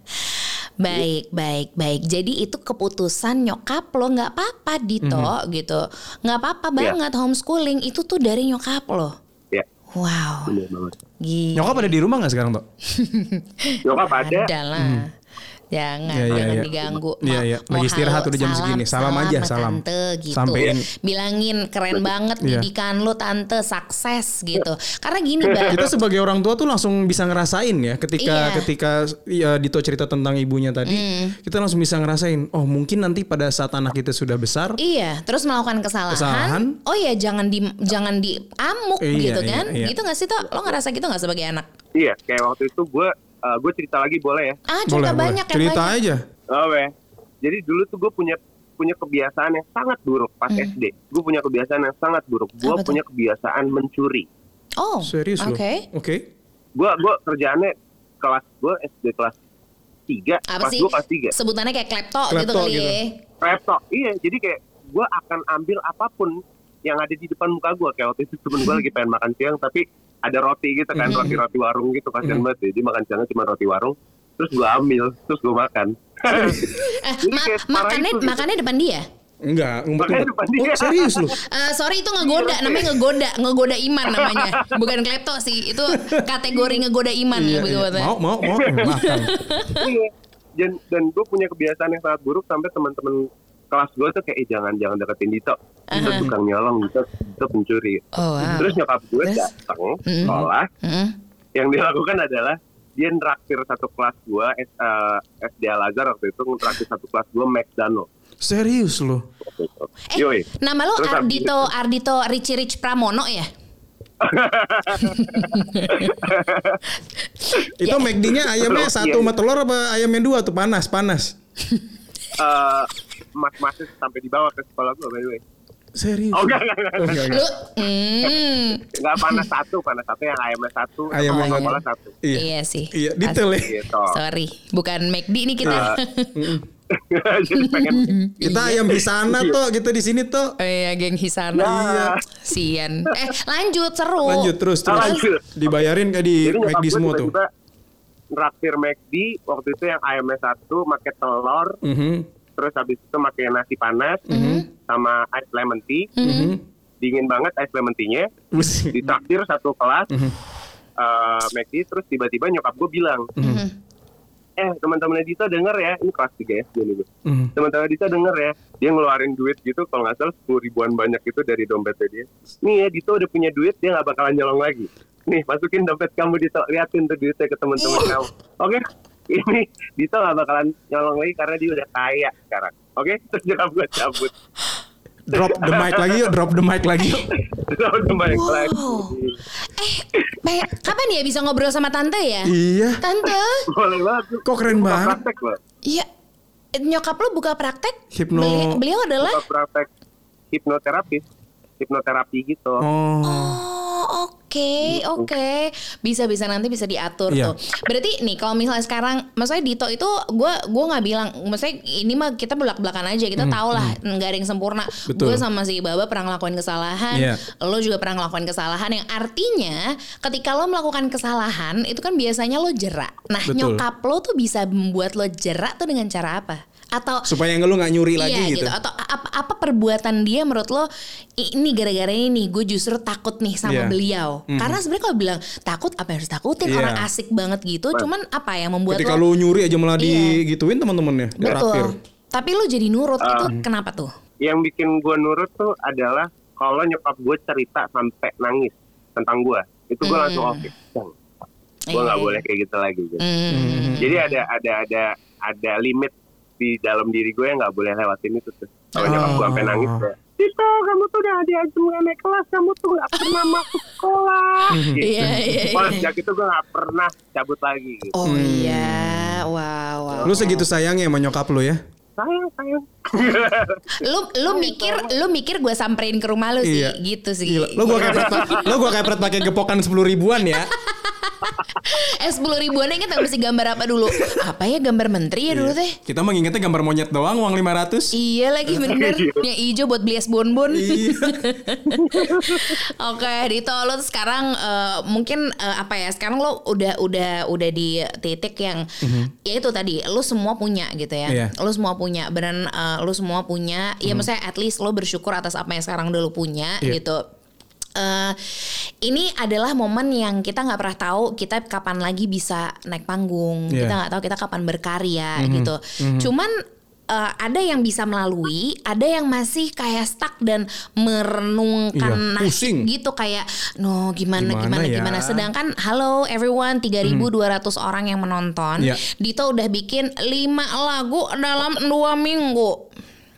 Baik, baik, baik. Jadi itu keputusan nyokap lo nggak apa-apa Dito gitu. Nggak apa-apa Iya. banget homeschooling itu tuh dari nyokap lo. ya Wow. bener banget Gila. Nyokap ada di rumah gak sekarang, Tok? nyokap ada Ada lah. Jangan, Iya, iya, jangan iya. diganggu. Iya, Mau- iya. mau Lagi istirahat halo, udah jam segini. Salam aja, salam. Tante gitu. Sampein. Bilangin keren banget Iya. didikan lo tante sukses gitu. Karena gini, Mbak. Kita sebagai orang tua tuh langsung bisa ngerasain ya ketika Iya. ketika ya Dito cerita tentang ibunya tadi, Hmm. kita langsung bisa ngerasain, oh mungkin nanti pada saat anak kita sudah besar, Iya, terus melakukan kesalahan. Kesalahan. Oh ya, jangan di jangan diamuk Iya, gitu iya, kan? iya. Gitu nggak sih toh? Lo ngerasa gitu nggak sebagai anak? iya kayak waktu itu gue uh, gue cerita lagi boleh ya Ah, cerita banyak ya Cerita banyak. aja. oh jadi dulu tuh gue punya punya kebiasaan yang sangat buruk pas SD gue punya kebiasaan yang sangat buruk gue Hmm. Tuh? punya kebiasaan mencuri Oh, Serius Oke. loh. Oke. gue gue kerjaannya kelas gue SD kelas 3 Apa pas sih? gue kelas 3 Sebutannya kayak klepto, gitu Klepto kali gitu. ya. laptop iya jadi kayak gue akan ambil apa pun yang ada di depan muka gue kayak waktu itu temen gue lagi pengen makan siang tapi ada roti gitu kan Mhm. roti roti warung gitu kasian banget ya dia makan siangnya cuma roti warung terus gue ambil terus gue makan Eh, Jadi ma- makannya itu makannya depan dia. Enggak, ngumpet. Oh, serius lu. Eh, sorry itu ngegoda, namanya ngegoda, ngegoda iman namanya. Bukan klepto sih, itu kategori ngegoda iman Iya, ya iya. katanya. Mau mau mau makan. Iya. dan dan gue punya kebiasaan yang sangat buruk sampai teman-teman kelas gue tuh kayak eh, jangan jangan deketin Dito Dito Aha. tukang nyolong Dito, Dito pencuri Oh, wow. terus nyokap gue Terus? datang Mm. sekolah Mm. yang dilakukan adalah dia nraktir satu kelas gue eh, SD Al Azhar waktu itu nraktir satu kelas gue McDonald Serius itu. Eh, Yoi. nama lo Terus Ardito Ardito Rich Rich Pramono ya? Itu McD-nya ayamnya Loh, satu sama telur apa ayamnya dua tuh panas panas. Eh, mas-masnya sampai di bawah ke sekolah gue by the way. Serius? Oh enggak, enggak, enggak. Oh, enggak, enggak. Lu hmm, Enggak panas satu, panas satu yang ayamnya satu, Ayam sama yang- sekolah satu. Iya. iya sih. Iya, detail ya. Gitu. Sorry, bukan McD nih kita. Jadi pengen Kita ayam di sana tuh, kita di sini tuh. Oh iya, geng Hisana. Iya. Sian. Eh, lanjut seru. Lanjut terus terus. Ah, lanjut. Dibayarin kayak di Jadi McD semua tuh. Traktir McD waktu itu yang ayamnya satu, pakai telur, Mhm. Terus habis itu pakai nasi panas, sama ice lemon tea, Mhm. dingin banget ice lemon tea-nya, ditraktir satu kelas, Mhm. eh, McD, terus tiba-tiba nyokap gue bilang, Mhm. eh teman-teman Dito denger ya, ini kelas 3 SD nih gue. Mhm. Teman-teman Dito denger ya, dia ngeluarin duit gitu, kalau nggak salah 10 ribuan banyak itu dari dompetnya dia. Nih ya, Dito udah punya duit, dia nggak bakalan nyolong lagi. Nih, masukin dompet kamu Dito, liatin tuh duitnya ke teman-teman kamu. Oke, ini Dito nggak bakalan nyolong lagi karena dia udah kaya sekarang. Oke, terus nyokap gue cabut. Drop the mic lagi yuk, drop the mic lagi yuk. Terus udah balik lagi. Eh, Bay- kapan ya bisa ngobrol sama tante ya? Iya. Tante, Boleh banget. Kok keren Buka banget. Praktek loh. iya nyokap lu buka praktek? Hipno- Beli- beliau adalah Buka praktek hipnoterapis. Hipnoterapi gitu. Oh. Oh oke oke bisa bisa nanti bisa diatur Iya. tuh. Berarti nih kalau misalnya sekarang, maksudnya Dito itu gue gua nggak bilang, maksudnya ini mah kita belak belakan aja kita tahu lah nggak ada yang sempurna. Betul. Gue sama si Baba pernah ngelakuin kesalahan, Iya. lo juga pernah ngelakuin kesalahan yang artinya ketika lo melakukan kesalahan itu kan biasanya lo jerak. Nah Betul. nyokap lo tuh bisa membuat lo jerak tuh dengan cara apa? Atau Supaya lu nggak nyuri lagi iya, gitu. Atau apa, apa perbuatan dia menurut lo ini gara-gara ini gue justru takut nih sama Iya. beliau. Karena sebenarnya kalau bilang takut apa yang harus takutin Iya. orang asik banget gitu. Cuman apa yang membuat Ketika lo lu nyuri aja malah Iya. digituin teman-temannya, betul. Tapi lo jadi nurut Ah. itu kenapa tuh? yang bikin gue nurut tuh adalah kalau nyokap gue cerita sampai nangis tentang gue itu gue langsung oke gue nggak Iya. boleh kayak gitu lagi gitu. Hmm. jadi ada ada ada ada limit di dalam diri gue yang nggak boleh lewatin itu tuh kalau nyokap gue sampai nangis kayak Tito kamu tuh udah diajar nggak naik kelas kamu tuh nggak pernah masuk sekolah gitu. Iya, iya, iya. sejak itu gue nggak pernah cabut lagi gitu. Oh iya, wow, wow. Lu segitu sayangnya sama nyokap lu ya? sayang sayang Lu lu mikir lu mikir gue samperin ke rumah lu sih, Iya. gitu sih. Gila. Lu gua kepret, lu gua kepret pakai gepokan 10 ribuan ya. Eh sepuluh ribuan inget nggak mesti gambar apa dulu? Apa ya gambar menteri ya dulu teh? Kita mengingatnya gambar monyet doang uang 500. Iya lagi bener Yang hijau buat beli es bonbon Iya. Oke Dito lo sekarang eh, Mungkin eh, apa ya Sekarang lo udah udah udah di titik yang Ya itu tadi Lo semua punya gitu ya Mhm. Iya. Lo semua punya Beran eh, lo semua punya Ya maksudnya at least lo bersyukur atas apa yang sekarang udah lo punya Iya. gitu eh ini adalah momen yang kita nggak pernah tahu kita kapan lagi bisa naik panggung Iya. kita nggak tahu kita kapan berkarya Mhm. gitu cuman eh, ada yang bisa melalui ada yang masih kayak stuck dan merenungkan Iya, nasib pusing. gitu kayak no gimana Gimana gimana ya? gimana sedangkan halo everyone 3200 orang yang menonton Iya. Dito udah bikin 5 lagu dalam dua minggu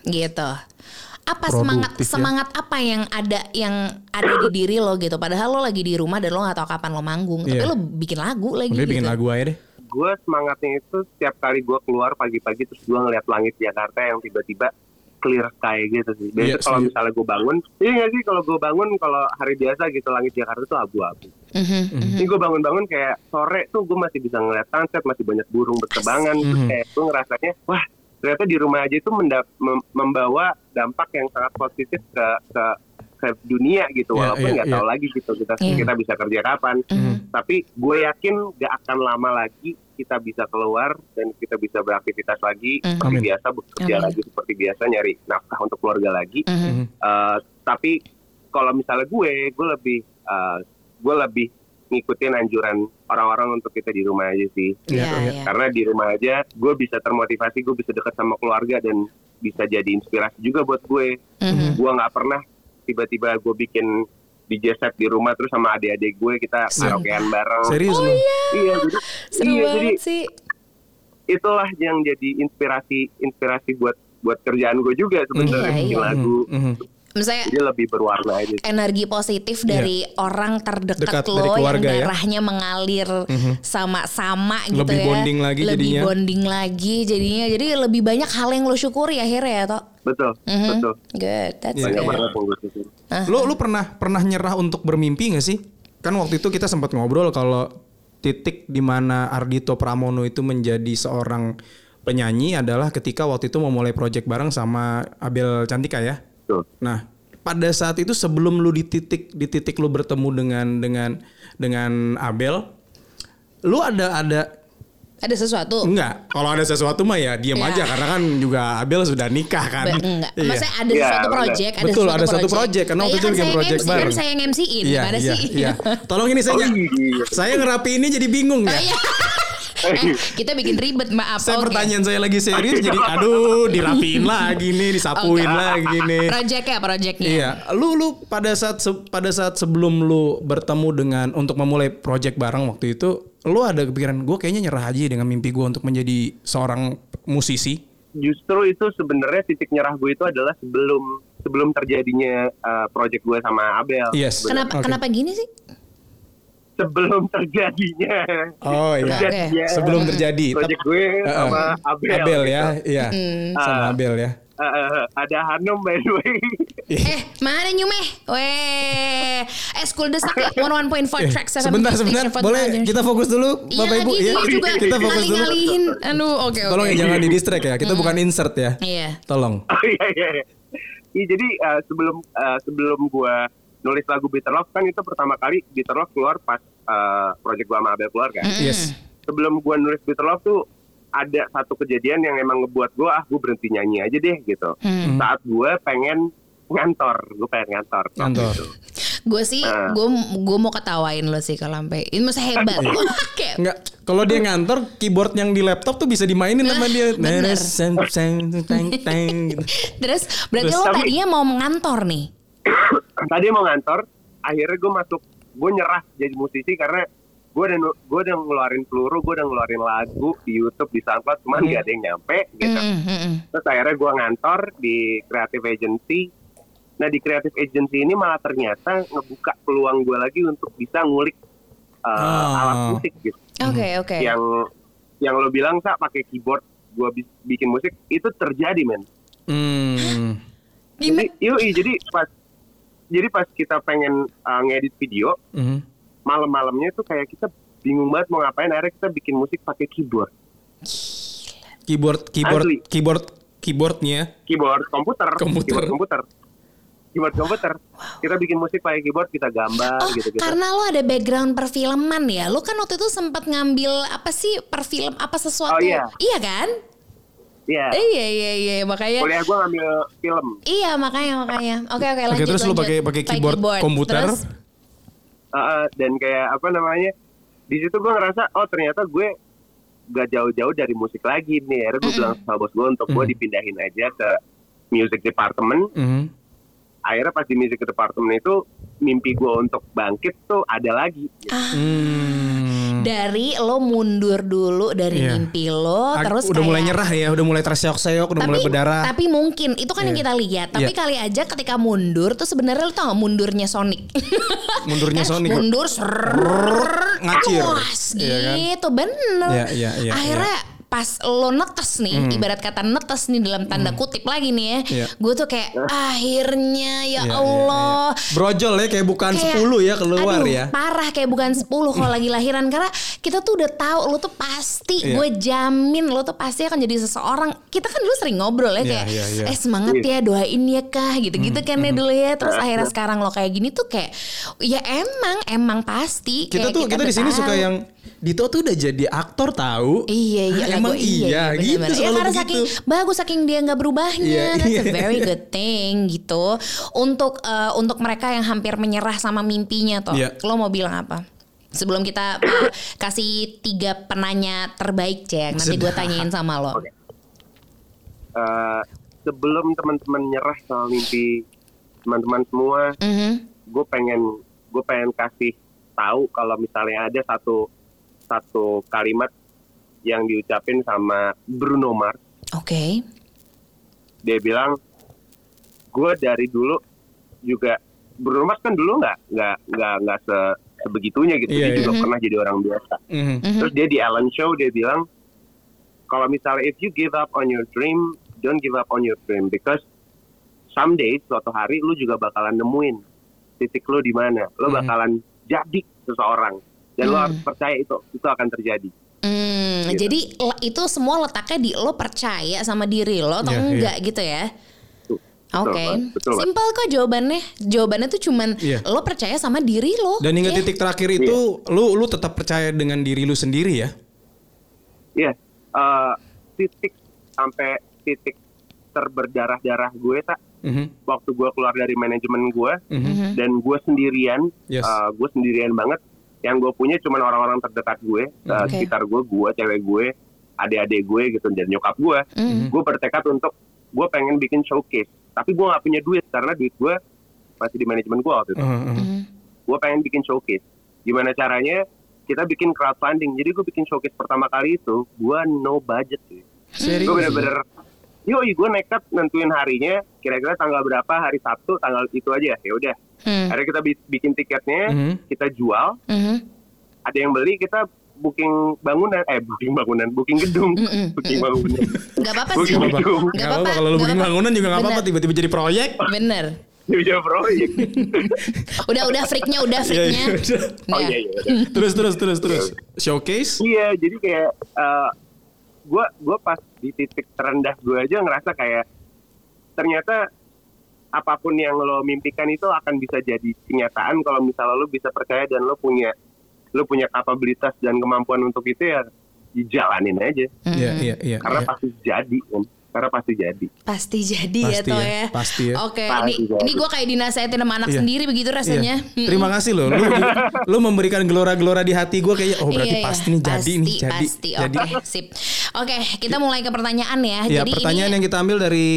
gitu apa semangat Produktif ya. semangat apa yang ada yang ada di diri lo gitu padahal lo lagi di rumah dan lo gak tahu kapan lo manggung tapi Iya. lo bikin lagu lagi Udah gitu bikin lagu aja deh. gue semangatnya itu setiap kali gue keluar pagi-pagi terus gue ngeliat langit Jakarta yang tiba-tiba clear sky gitu sih. Biasanya Iya, kalau misalnya gue bangun, iya nggak sih kalau gue bangun kalau hari biasa gitu langit Jakarta tuh abu-abu. Mhm, mhm. Ini gue bangun-bangun kayak sore tuh gue masih bisa ngeliat sunset, masih banyak burung berterbangan. Terus Mhm. kayak gue ngerasanya, wah ternyata di rumah aja itu menda- mem- membawa dampak yang sangat positif ke ke ke dunia gitu Iya, walaupun iya, nggak tahu lagi gitu kita Iya. kita bisa kerja kapan Mhm. tapi gue yakin gak akan lama lagi kita bisa keluar dan kita bisa beraktivitas lagi Mhm. seperti Amin. biasa bekerja Amin. lagi seperti biasa nyari nafkah untuk keluarga lagi Mhm. Eh, tapi kalau misalnya gue gue lebih eh, gue lebih ngikutin anjuran orang-orang untuk kita di rumah aja sih Iya, Iya, iya. karena di rumah aja gue bisa termotivasi gue bisa dekat sama keluarga dan bisa jadi inspirasi juga buat gue Mhm. gue nggak pernah tiba-tiba gue bikin DJ set di rumah terus sama adik-adik gue kita karaokean bareng Serius lu? iya jadi seru iya, jadi sih itulah yang jadi inspirasi inspirasi buat buat kerjaan gue juga sebenarnya Iya, bikin iya. lagu Mhm, mhm. Misalnya jadi lebih berwarna aja energi positif dari orang terdekat Dekat lo dari keluarga yang ya. darahnya mengalir sama-sama gitu Lebih ya. bonding lagi lebih jadinya. bonding lagi jadinya. Jadi lebih banyak hal yang lo syukuri akhirnya ya, Tok. betul Mhm. betul Good, that's Iya, banyak good. gue syukurin. Lu lu pernah pernah nyerah untuk bermimpi gak sih? Kan waktu itu kita sempat ngobrol kalau titik di mana Ardito Pramono itu menjadi seorang penyanyi adalah ketika waktu itu mau mulai project bareng sama Abel Cantika ya. Betul. Nah, pada saat itu sebelum lu di titik di titik lu bertemu dengan dengan dengan Abel, lu ada ada Ada sesuatu? enggak? Kalau ada sesuatu mah ya diam Ya. aja karena kan juga Abel sudah nikah kan. Ba- enggak. Iya. Maksudnya ada Iya, suatu benar. project, ada Betul, ada suatu project, karena waktu itu kan bikin project MC, bareng. Kan saya yang MC-in, Iya, iya, sih? iya. Tolong ini saya Oh, iya. saya ngerapi ini jadi bingung ya. Oh, iya. Eh, kita bikin ribet, maaf. Saya Oke. pertanyaan saya lagi serius jadi aduh dirapiin lagi nih, disapuin Oke. lagi nih. Project-nya, project-nya. Iya, lu lu pada saat pada saat sebelum lu bertemu dengan untuk memulai project bareng waktu itu, lu ada kepikiran gue kayaknya nyerah aja dengan mimpi gue untuk menjadi seorang musisi. justru itu sebenarnya titik nyerah gue itu adalah sebelum sebelum terjadinya uh, project gue sama Abel. Yes. Kenapa Oke. kenapa gini sih? Sebelum terjadinya. Oh iya. terjadinya Sebelum terjadi. Project gue Eh, eh, sama Abel. Abel gitu. ya, iya. Sama Ah. Abel ya. Eh, eh, ada Hanum by the way. Eh, mana nyumeh? Weh, eh school desak ya, 101.4 Eh, track sebentar sebentar boleh kita fokus dulu Iya Bapak Ibu ya. juga Kita fokus dulu. ngalih-ngalihin. Aduh, oke oke. Tolong ya jangan di distract ya. Kita bukan insert ya. Iya. Tolong. Oh iya iya. iya. Iya, jadi eh, sebelum eh, sebelum gue nulis lagu Bitter Love kan itu pertama kali Bitter Love keluar pas eh, project gue sama Abel keluar kan. Yes. Sebelum gue nulis Bitter Love tuh ada satu kejadian yang emang ngebuat gue ah gue berhenti nyanyi aja deh gitu. Saat gue pengen ngantor, gue pengen ngantor. Ngantor. itu. Gue sih, gue gue mau ketawain lo sih kalau sampai ini masa hebat. Kayak Enggak, kalau dia ngantor keyboard yang di laptop tuh bisa dimainin sama dia. bener. Teng, teng, gitu. Terus berarti Terus lo tadinya mau mengantor nih. Tadi mau ngantor, akhirnya gue masuk, gue nyerah jadi musisi karena gue udah gue udah ngeluarin peluru, gue udah ngeluarin lagu di YouTube, di SoundCloud, cuman gak ada yang nyampe gitu. Mm, mm, mm. Terus akhirnya gue ngantor di creative agency. Nah di creative agency ini malah ternyata ngebuka peluang gue lagi untuk bisa ngulik uh, Ah. alat musik gitu. Oke oke. Yang yang lo bilang sa pakai keyboard gue bikin musik itu terjadi men. Hmm. Jadi, yoi, jadi pas jadi pas kita pengen uh, ngedit video Mhm. malam-malamnya tuh kayak kita bingung banget mau ngapain akhirnya kita bikin musik pakai keyboard Keyboard keyboard Asli. keyboard keyboardnya. keyboard komputer Komputer. keyboard komputer keyboard komputer kita bikin musik pakai keyboard kita gambar Oh, gitu gitu karena lo ada background perfilman ya. Lo kan waktu itu sempat ngambil apa sih perfilm apa sesuatu? Oh, iya. Iya kan? Iya Iya iya iya makanya. kuliah gue ngambil film Iya makanya makanya. Oke oke lanjut. terus lo lanjut. pakai- pakai keyboard komputer? Terus, Uh, dan kayak apa namanya di situ gue ngerasa oh ternyata gue gak jauh-jauh dari musik lagi nih akhirnya gue bilang sama bos gue untuk gue Mm. dipindahin aja ke music department Mhm. akhirnya pas di music department itu mimpi gue untuk bangkit tuh ada lagi gitu. Hmm. Dari lo mundur dulu dari Iya. mimpi lo Ag- terus udah kayak, mulai nyerah ya, udah mulai terseok-seok, udah mulai berdarah. tapi mungkin itu kan yang Iya. kita lihat tapi Iya. kali aja ketika mundur tuh sebenarnya lo tau gak mundurnya Sonic Mundurnya Kan Sonic. mundur serrrr, ngacir. awas, Iya kan? gitu bener Iya, iya, iya, akhirnya pas lo netes nih ibarat kata netes nih dalam tanda kutip lagi nih ya Iya. gue tuh kayak akhirnya ya Iya, iya, Allah iya. Brojol ya kayak bukan Kayak, 10 ya keluar aduh, ya. Parah kayak bukan 10 kalau lagi lahiran karena kita tuh udah tahu lo tuh pasti Iya. gue jamin lo tuh pasti akan jadi seseorang. Kita kan dulu sering ngobrol ya Iya, kayak iya, iya. eh semangat ya doain ya kah gitu-gitu kan ya dulu ya. Terus Iya. akhirnya sekarang lo kayak gini tuh kayak ya emang emang pasti Kita kayak tuh kita, di udah sini suka yang Dito tuh udah jadi aktor tahu. Iya iya Hah, emang gua- iya, bener, gitu bener. Ya karena begitu. saking bagus saking dia nggak berubahnya. Iya, That's iya. a very good thing gitu. Untuk eh, untuk mereka yang hampir menyerah sama mimpinya toh. Iya. Lo mau bilang apa? Sebelum kita kasih tiga penanya terbaik Cek, nanti gue tanyain sama lo. Oke. Eh, sebelum teman-teman nyerah sama mimpi teman-teman semua Mhm. gue pengen gue pengen kasih tahu kalau misalnya ada satu satu kalimat yang diucapin sama Bruno Mars Oke. dia bilang gue dari dulu juga Bruno Mars kan dulu nggak nggak nggak nggak se sebegitunya gitu Iya, dia iya. juga pernah jadi orang biasa Mhm. terus dia di Ellen Show dia bilang kalau misalnya if you give up on your dream don't give up on your dream because someday suatu hari lu juga bakalan nemuin titik lu di mana lu Mhm. bakalan jadi seseorang dan lu Mhm. harus percaya itu itu akan terjadi Hmm, Gitu. jadi itu semua letaknya di lo percaya sama diri lo atau Iya, iya. enggak gitu ya? Tuh, Oke, betul banget. simpel kok jawabannya. Jawabannya tuh cuman Iya. lo percaya sama diri lo. Dan hingga Ya. titik terakhir itu lu lu tetap percaya dengan diri lu sendiri ya. Iya, eh, titik sampai titik terberdarah-darah gue tak Mhm. waktu gue keluar dari manajemen gue Mhm. dan gue sendirian, Yes. eh, gue sendirian banget. Yang gue punya cuma orang-orang terdekat gue, eh, Oke. sekitar gue, gue, cewek gue, adik-adik gue gitu dan nyokap gue. Mhm. Gue bertekad untuk gue pengen bikin showcase, tapi gue nggak punya duit karena duit gue masih di manajemen gue waktu itu. Mhm, mhm. Mhm. Gue pengen bikin showcase. Gimana caranya? Kita bikin crowdfunding. Jadi gue bikin showcase pertama kali itu, gue no budget. Serius. gue bener-bener yoi gue nekat nentuin harinya kira-kira tanggal berapa hari Sabtu tanggal itu aja ya udah Hmm. akhirnya kita bi- bikin tiketnya Mhm. kita jual Mhm. ada yang beli kita booking bangunan eh booking bangunan booking gedung Mm-mm. booking bangunan Gak apa-apa sih. Booking Nggak Nggak apa-apa. Kalau lu nggak apa-apa. bangunan juga nggak apa-apa. Tiba-tiba jadi proyek. Bener. jadi proyek Udah udah freaknya udah Iya, freaknya. iya. oh Ya. iya iya udah. terus terus terus terus. Showcase. iya jadi kayak gue gue pas di titik terendah gue aja ngerasa kayak ternyata apa pun yang lo mimpikan itu akan bisa jadi kenyataan kalau misalnya lo bisa percaya dan lo punya lo punya kapabilitas dan kemampuan untuk itu ya dijalanin aja Iya iya iya. karena iya. pasti jadi kan karena pasti jadi Pasti jadi ya Pasti toh ya, ya. pasti ya. Oke, Pasti ini jadi. ini gue kayak dinasehatin sama anak Iya. sendiri begitu rasanya. Iya. Terima kasih loh. Lu, lu memberikan gelora-gelora di hati gue kayak oh berarti Iya, iya. pasti nih jadi nih Pasti, jadi Pasti, jadi. oke, sip. Oke, kita mulai ke pertanyaan ya. Ya Jadi pertanyaan ini yang kita ambil dari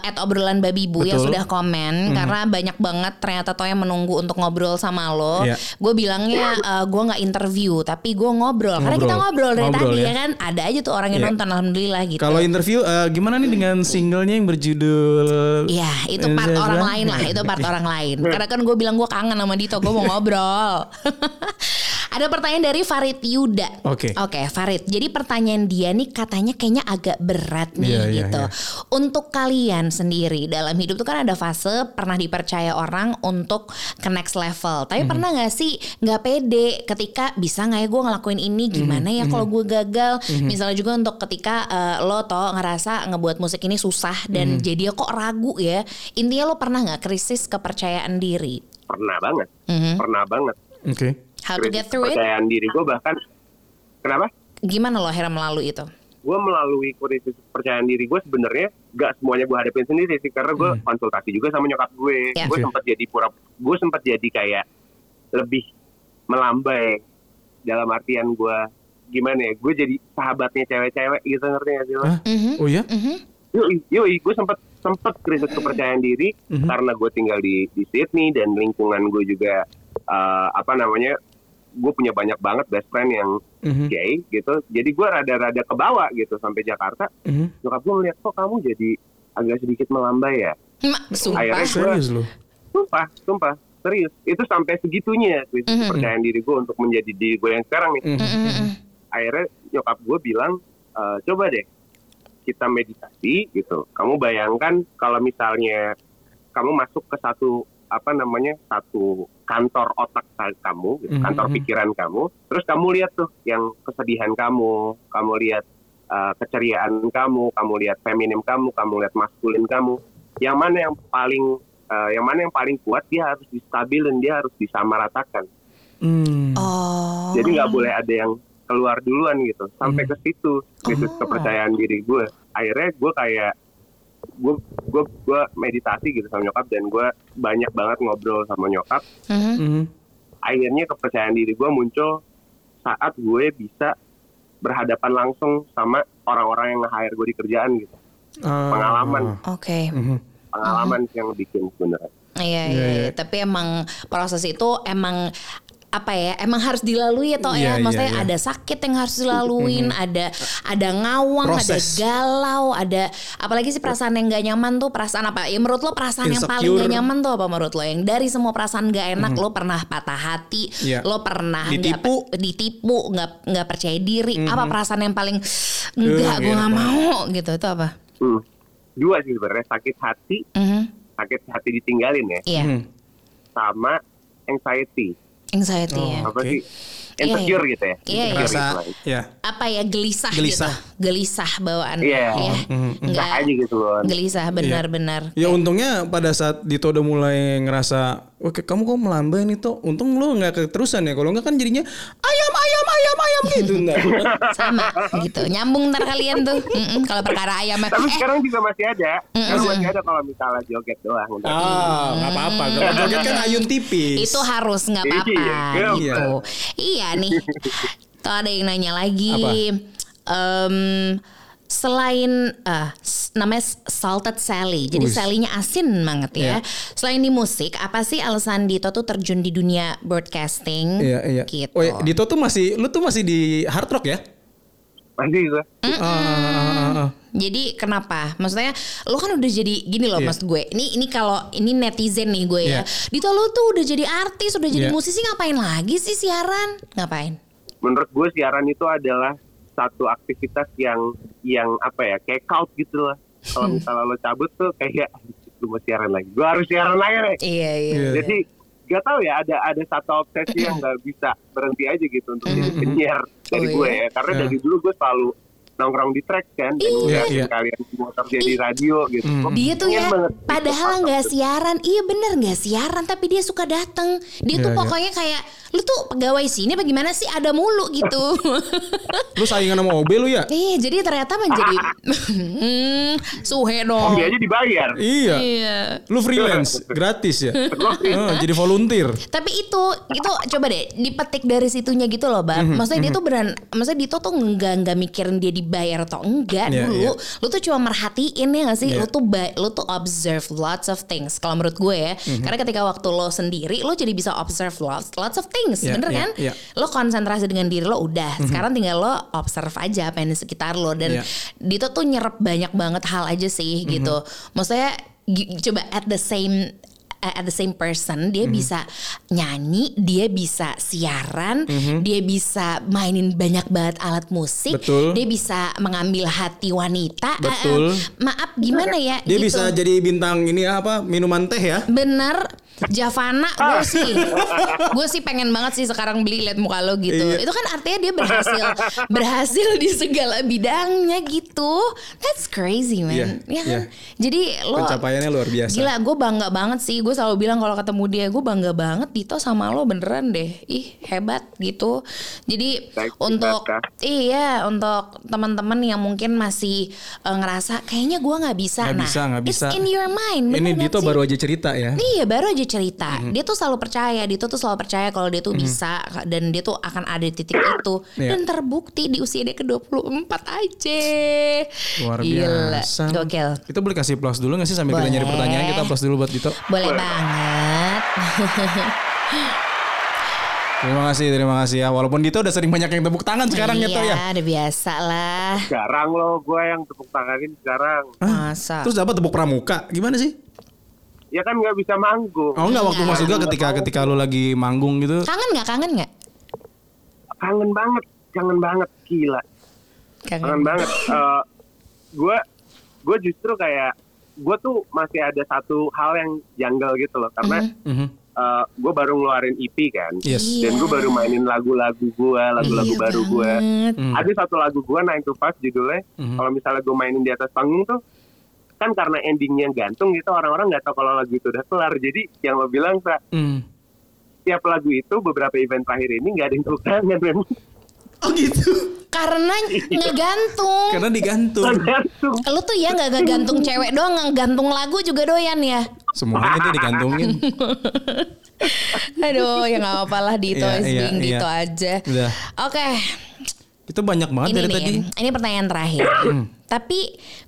at obrolan babi bu yang sudah komen karena banyak banget ternyata toh yang menunggu untuk ngobrol sama lo. Iya. Gue bilangnya eh, gue nggak interview tapi gue ngobrol. Karena Ngobrol. kita ngobrol dari Ngobrol, tadi ya. ya kan. Ada aja tuh orang yang Iya. nonton alhamdulillah gitu. kalau interview eh, gimana nih dengan singlenya yang berjudul Iya, itu part orang lain lah, itu part orang lain. Karena kan gue bilang gue kangen sama Dito, gue mau ngobrol. Ada pertanyaan dari Farid Yuda. Oke. Oke, Farid. Jadi pertanyaan dia nih katanya kayaknya agak berat nih Iya, iya, gitu. iya. Untuk kalian sendiri dalam hidup tuh kan ada fase pernah dipercaya orang untuk ke next level. Tapi Mhm. pernah nggak sih nggak pede ketika bisa nggak ya gue ngelakuin ini gimana Mhm, ya kalau gue gagal. Misalnya juga untuk ketika eh, lo toh ngerasa ngebuat musik ini susah Mhm. dan jadi kok ragu ya. Intinya lo pernah nggak krisis kepercayaan diri? pernah banget Mhm. pernah banget Oke. How to get through it? kepercayaan diri gue bahkan kenapa Gimana lo akhirnya melalui itu? gue melalui krisis kepercayaan diri gue sebenarnya gak semuanya gue hadapin sendiri sih karena gue konsultasi juga sama nyokap gue Ya. gue sempat jadi pura gue sempat jadi kayak lebih melambai dalam artian gue gimana ya gue jadi sahabatnya cewek-cewek gitu ngerti gak sih lo? Hah? Mhm. Oh ya? Mhm. Yoi, yoi gue sempat sempat krisis kepercayaan diri Mhm. karena gue tinggal di di Sydney dan lingkungan gue juga eh, apa namanya gue punya banyak banget best friend yang Mhm. gay gitu jadi gue rada-rada ke bawah gitu sampai Jakarta Mhm. nyokap gue ngeliat kok kamu jadi agak sedikit melambai ya Ma, sumpah. Akhirnya- Serius lu? sumpah sumpah serius itu sampai segitunya krisis Mhm. kepercayaan diri gue untuk menjadi diri gue yang sekarang nih Mhm. Mhm, mhm. akhirnya nyokap gue bilang "E, coba deh kita meditasi gitu kamu bayangkan kalau misalnya kamu masuk ke satu apa namanya satu kantor otak kamu gitu, Mhm, kantor mhm. pikiran kamu terus kamu lihat tuh yang kesedihan kamu kamu lihat uh, keceriaan kamu kamu lihat feminim kamu kamu lihat maskulin kamu yang mana yang paling uh, yang mana yang paling kuat dia harus distabilin dia harus disamaratakan Hmm. Oh. jadi nggak boleh ada yang keluar duluan gitu sampai Hmm. ke situ krisis Oh. kepercayaan diri gue akhirnya gue kayak gue gue gue meditasi gitu sama nyokap dan gue banyak banget ngobrol sama nyokap Mhm. Mhm. akhirnya kepercayaan diri gue muncul saat gue bisa berhadapan langsung sama orang-orang yang nge-hire gue di kerjaan gitu Ah. Pengalaman. Oke. Mhm. pengalaman yang bikin sebenarnya Iya, Iya, iya, iya. iya. Tapi emang proses itu emang apa ya emang harus dilalui atau Iya, ya iya, maksudnya iya. ada sakit yang harus dilaluin ada ada ngawang ada Proses. galau ada apalagi sih perasaan yang gak nyaman tuh perasaan apa ya menurut lo perasaan yang paling Insecure. gak nyaman tuh apa menurut lo yang dari semua perasaan gak enak lo pernah patah hati Iya. lo pernah Ditipu. pe- ditipu nggak nggak percaya diri apa perasaan yang paling enggak Eh, gue nggak mau gitu itu apa Hmm. Dua sih sebenarnya sakit hati, Mhm. sakit hati ditinggalin ya, iya Hmm. sama anxiety. Anxiety ya Apa Oke. Iya, Insecure iya. gitu ya. Iya, iya. Insecure Rasa gitu ya. apa ya gelisah, Gelisah. gitu gelisah bawaan Iya. ya Mhm. nggak Sah aja gitu loh. gelisah benar-benar Ya untungnya pada saat Dito udah mulai ngerasa, oke kamu kok melambai nih toh, untung lu nggak keterusan ya. Kalau nggak kan jadinya ayam ayam ayam ayam gitu ntar. sama gitu nyambung ntar kalian tuh Mm-mm, kalau perkara ayam Tapi eh sekarang juga masih ada. Sekarang masih ada kalau misalnya joget doang. Ah nggak apa-apa. Kalau joget kan ayun tipis. itu harus nggak apa-apa Iya, gitu iya nih tuh ada yang nanya lagi Apa? Em, selain s- namanya salted Sally jadi. Sally-nya asin banget ya Iya. selain di musik apa sih alasan Dito tuh terjun di dunia broadcasting Iya iya. gitu Oh, ya, Dito tuh masih, lu tuh masih di hard rock ya? Masih gue. Ah, ah. Jadi kenapa? Maksudnya lo kan udah jadi gini loh Iya. mas gue. Ini ini kalau ini netizen nih gue ya. Iya. Dito lo tuh udah jadi artis, udah jadi Iya. musisi ngapain lagi sih siaran? Ngapain? Menurut gue siaran itu adalah satu aktivitas yang yang apa ya kayak cult gitu lah. Kalau Hmm. misalnya lo cabut tuh kayak lu mau siaran lagi. Gue harus siaran lagi nih. Iya iya. Iya. Jadi gak tahu ya ada ada satu obsesi yang nggak bisa berhenti aja gitu untuk jadi penyiar dari Oh, gue iya? ya karena Iya. dari dulu gue selalu nongkrong di track kan dan Iya. udah Iya. sekalian motor jadi radio gitu. Gue Dia tuh pengen ya, banget padahal gitu. nggak siaran, iya bener nggak siaran, tapi dia suka dateng. Dia tuh Iya, iya. pokoknya kayak, lu tuh pegawai sini bagaimana sih ada mulu gitu. Lu saingan sama OB lu ya? Iya, jadi ternyata menjadi hmm, suhe dong. Hobi aja dibayar Iya. Iya. Lu freelance, gratis ya? Oh, jadi volunteer. Tapi itu itu coba deh dipetik dari situnya gitu loh, Bab. Mhm, Maksudnya dia tuh beran maksudnya Dito tuh enggak enggak mikirin dia dibayar atau enggak Iya, dulu. iya. Lu tuh cuma merhatiin ya gak sih? Iya. Lu tuh ba- lu tuh observe lots of things. Kalau menurut gue ya, Mhm. karena ketika waktu lo sendiri lo jadi bisa observe lots lots of things, Iya, bener iya, kan? iya. Lo konsentrasi dengan diri lo udah. Sekarang tinggal lo observe aja apa yang di sekitar lo dan Iya. Dito tuh nyerap banyak banget hal aja sih gitu. Maksudnya coba at the same at the same person dia bisa nyanyi, dia bisa siaran, dia bisa mainin banyak banget alat musik, Betul. dia bisa mengambil hati wanita. Betul. Eh, eh, maaf gimana ya? Dia gitu. bisa jadi bintang ini apa minuman teh ya? Bener Javana gue sih Gue sih pengen banget sih sekarang beli liat muka lo gitu Iya. Itu kan artinya dia berhasil Berhasil di segala bidangnya gitu That's crazy man Iya, Ya kan? iya. Jadi lo Pencapaiannya luar biasa. Gila gue bangga banget sih Gue selalu bilang kalau ketemu dia Gue bangga banget Dito sama lo beneran deh Ih hebat gitu Jadi Thank you, untuk. Iya untuk teman-teman yang mungkin masih eh, ngerasa Kayaknya gue gak bisa Nggak Nah bisa, nggak it's bisa. in your mind Ini gak Dito sih? baru aja cerita ya. Iya baru aja cerita Mhm. Dia tuh selalu percaya Dia tuh selalu percaya kalau dia tuh bisa Dan dia tuh akan ada di titik itu Iya. Dan terbukti di usia dia ke-24 aja Luar Gila. biasa. Gokil Kita boleh kasih plus dulu gak sih sambil kita Boleh. nyari pertanyaan kita plus dulu buat Dito. Boleh banget Terima kasih, terima kasih ya. Walaupun Dito udah sering banyak yang tepuk tangan sekarang ya Iya Toh ya. udah biasa lah jarang loh gue yang tepuk tanganin sekarang Hah? Masa Terus dapat tepuk pramuka. Gimana sih? Ya kan nggak bisa manggung Oh enggak waktu Enggak. maksud gua ketika ketika lu lagi manggung gitu. Kangen gak? Kangen gak? kangen banget kangen banget gila kangen Kangen banget gue gue justru kayak gue tuh masih ada satu hal yang janggal gitu loh karena Mhm. gue baru ngeluarin EP kan Yes. Iya. dan gue baru mainin lagu-lagu gue lagu-lagu Iya baru gue. Hmm. ada satu lagu gue Nine to Five judulnya Mhm. kalau misalnya gue mainin di atas panggung tuh kan karena endingnya gantung gitu orang-orang nggak tahu kalau lagu itu udah kelar jadi yang lo bilang Sa, Hmm. tiap lagu itu beberapa event terakhir ini nggak ada yang tepuk tangan men Oh gitu. Karena ngegantung Karena digantung. gantung Lu tuh ya gak ngegantung cewek doang Ngegantung lagu juga doyan ya Semuanya dia digantungin. Aduh ya gak apa-apa lah Dito Iya, is iya, being Dito iya. aja. Oke Itu banyak banget ini dari nih tadi. Ini pertanyaan terakhir Tapi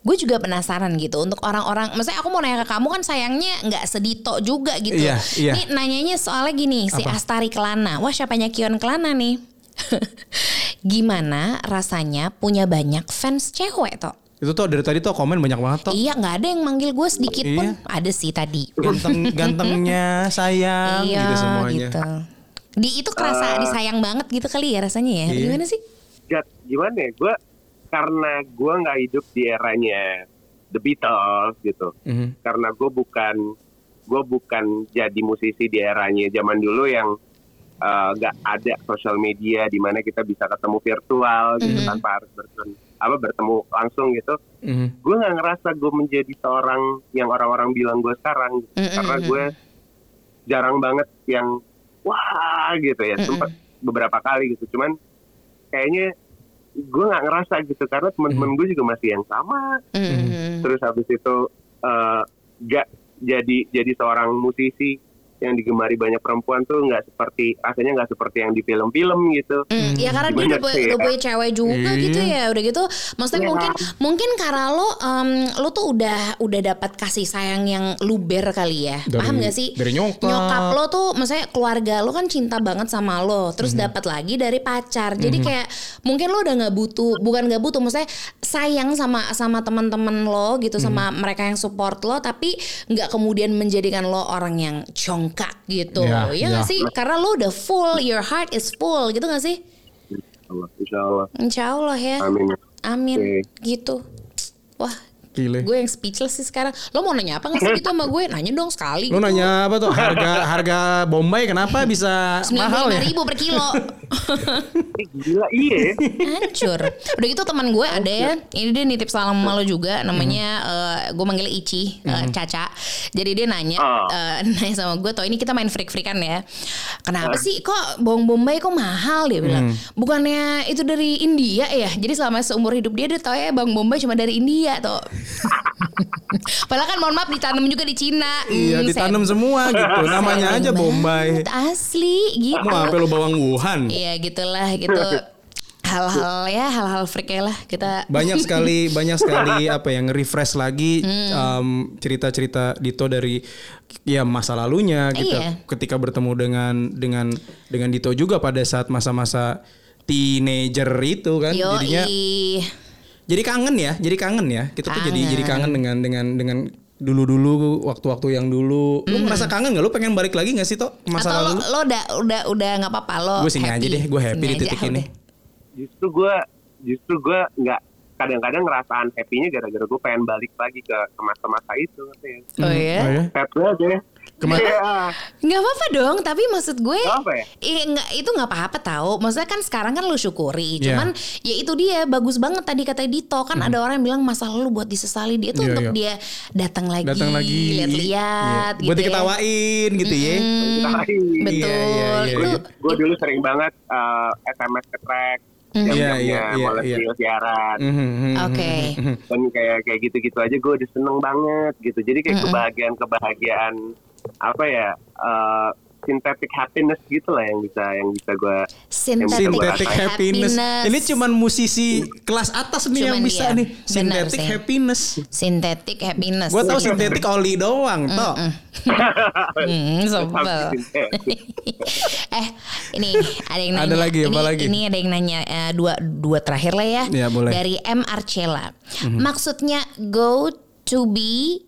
gue juga penasaran gitu untuk orang-orang. Maksudnya aku mau nanya ke kamu kan sayangnya nggak sedito juga gitu. Iya, iya. Nih nanyanya soalnya gini si Apa? Astari Kelana. Wah siapanya Kion Kelana nih? Gimana rasanya punya banyak fans cewek toh? Itu tuh dari tadi tuh komen banyak banget tuh. Iya nggak ada yang manggil gue sedikit pun. Iya. Ada sih tadi. Ganteng gantengnya sayang iya gitu semuanya. gitu. Di itu kerasa disayang banget gitu kali ya rasanya ya. Iya. Gimana sih? Gak, gimana ya? Gue karena gue nggak hidup di eranya The Beatles gitu. Mhm. Karena gue bukan gue bukan jadi musisi di eranya zaman dulu yang eh, nggak ada sosial media di mana kita bisa ketemu virtual gitu Mhm. tanpa harus bertemu apa bertemu langsung gitu. Mhm. Gue nggak ngerasa gue menjadi seorang yang orang-orang bilang gue sekarang gitu. Mm-mm. karena gue jarang banget yang wah gitu ya Mm-mm. sempat beberapa kali gitu cuman kayaknya gue nggak ngerasa gitu karena teman-teman gue juga masih yang sama. Mm-mm. terus habis itu eh, gak jadi jadi seorang musisi yang digemari banyak perempuan tuh nggak seperti rasanya nggak seperti yang di film-film gitu Mm, ya karena dia udah, punya- sih, udah ya? punya cewek juga Iya. gitu ya udah gitu maksudnya Iya. mungkin mungkin karena lo em, lo tuh udah udah dapat kasih sayang yang luber kali ya Dari- paham gak sih dari nyokap. lo tuh maksudnya keluarga lo kan cinta banget sama lo terus dapat lagi dari pacar jadi kayak mungkin lo udah nggak butuh bukan nggak butuh maksudnya sayang sama sama teman-teman lo gitu sama mereka yang support lo tapi nggak kemudian menjadikan lo orang yang congkak gitu Ya, ya ya. nggak sih karena lo udah full your heart is full gitu gak sih Allah, insya Allah Insya Allah ya. amin Amin. Oke. Gitu. Wah, Gile. gue yang speechless sih sekarang. Lo mau nanya apa nggak sih gitu sama gue? Nanya dong sekali. Lu nanya apa tuh harga harga Bombay kenapa bisa Sembilan mahal ya? ribu per kilo. Eh, gila iya ya. Hancur. Udah gitu teman gue ada ya. Ini dia nitip salam sama lo juga. Namanya eh, gue manggil Ici, eh, Caca. Jadi dia nanya, Oh. eh, nanya sama gue. Toh ini kita main freak-freakan ya. Kenapa sih kok bawang bombay kok mahal? Dia bilang. Bukannya itu dari India ya? Jadi selama seumur hidup dia dia tau ya bawang bombay cuma dari India tuh. Padahal kan mohon maaf ditanam juga di Cina. Iya, Hmm, ditanam saya- semua gitu. Namanya aja Bombay. Asli gitu. Mau apa lu bawang Wuhan? Iya gitulah gitu. Hal-hal ya hal-hal freak ya lah kita. banyak sekali banyak sekali apa yang refresh lagi Hmm. um, cerita-cerita Dito dari ya masa lalunya gitu Iya. ketika bertemu dengan dengan dengan Dito juga pada saat masa-masa teenager itu kan Yo jadinya jadi kangen ya jadi kangen ya kita tuh jadi Kangen. jadi kangen dengan dengan dengan dulu-dulu waktu-waktu yang dulu lu ngerasa kangen gak lu pengen balik lagi gak sih toh masa. Atau lo, lalu lo udah udah udah nggak apa-apa lo. Gue sini happy. aja deh, gue happy Sini di aja, titik ini. udah. justru gue justru gue nggak kadang-kadang ngerasaan happy-nya gara-gara gue pengen balik lagi ke ke masa-masa itu ngerti ya. Oh ya? Oh ya? happy aja Kema- Iya. Nggak apa-apa dong, tapi maksud gue Nggak apa ya? eh, nggak itu nggak apa-apa tahu. Maksudnya kan sekarang kan lu syukuri. Iya. Cuman ya itu dia bagus banget tadi kata Dito kan ada orang yang bilang masa lalu buat disesali dia tuh Iya, untuk iya. dia datang lagi, datang lagi lihat-lihat Iya. gitu. buat ya. diketawain gitu ya Hmm, Ketawain. betul. Iya, iya, iya, Itu iya. gue dulu sering banget eh, SMS ke track Mhm. yang Iya, iya, iya, mulai iya. siaran Mhm, mhm, Oke. dan kayak kayak gitu-gitu aja gue udah seneng banget gitu jadi kayak Mm-mm. kebahagiaan kebahagiaan apa ya eh, synthetic happiness gitu lah yang bisa yang bisa gue synthetic, Synthetic happiness. Ini cuman musisi kelas atas nih yang Cuman bisa iya, nih. Synthetic happiness. synthetic happiness. Gue tau synthetic oli doang, toh. Hmm, sebel. eh, ini ada yang nanya. Ada lagi, apa ini, lagi? Ini ada yang nanya eh, dua dua terakhir lah ya. Iya, boleh. Dari M Arcela. Maksudnya go to be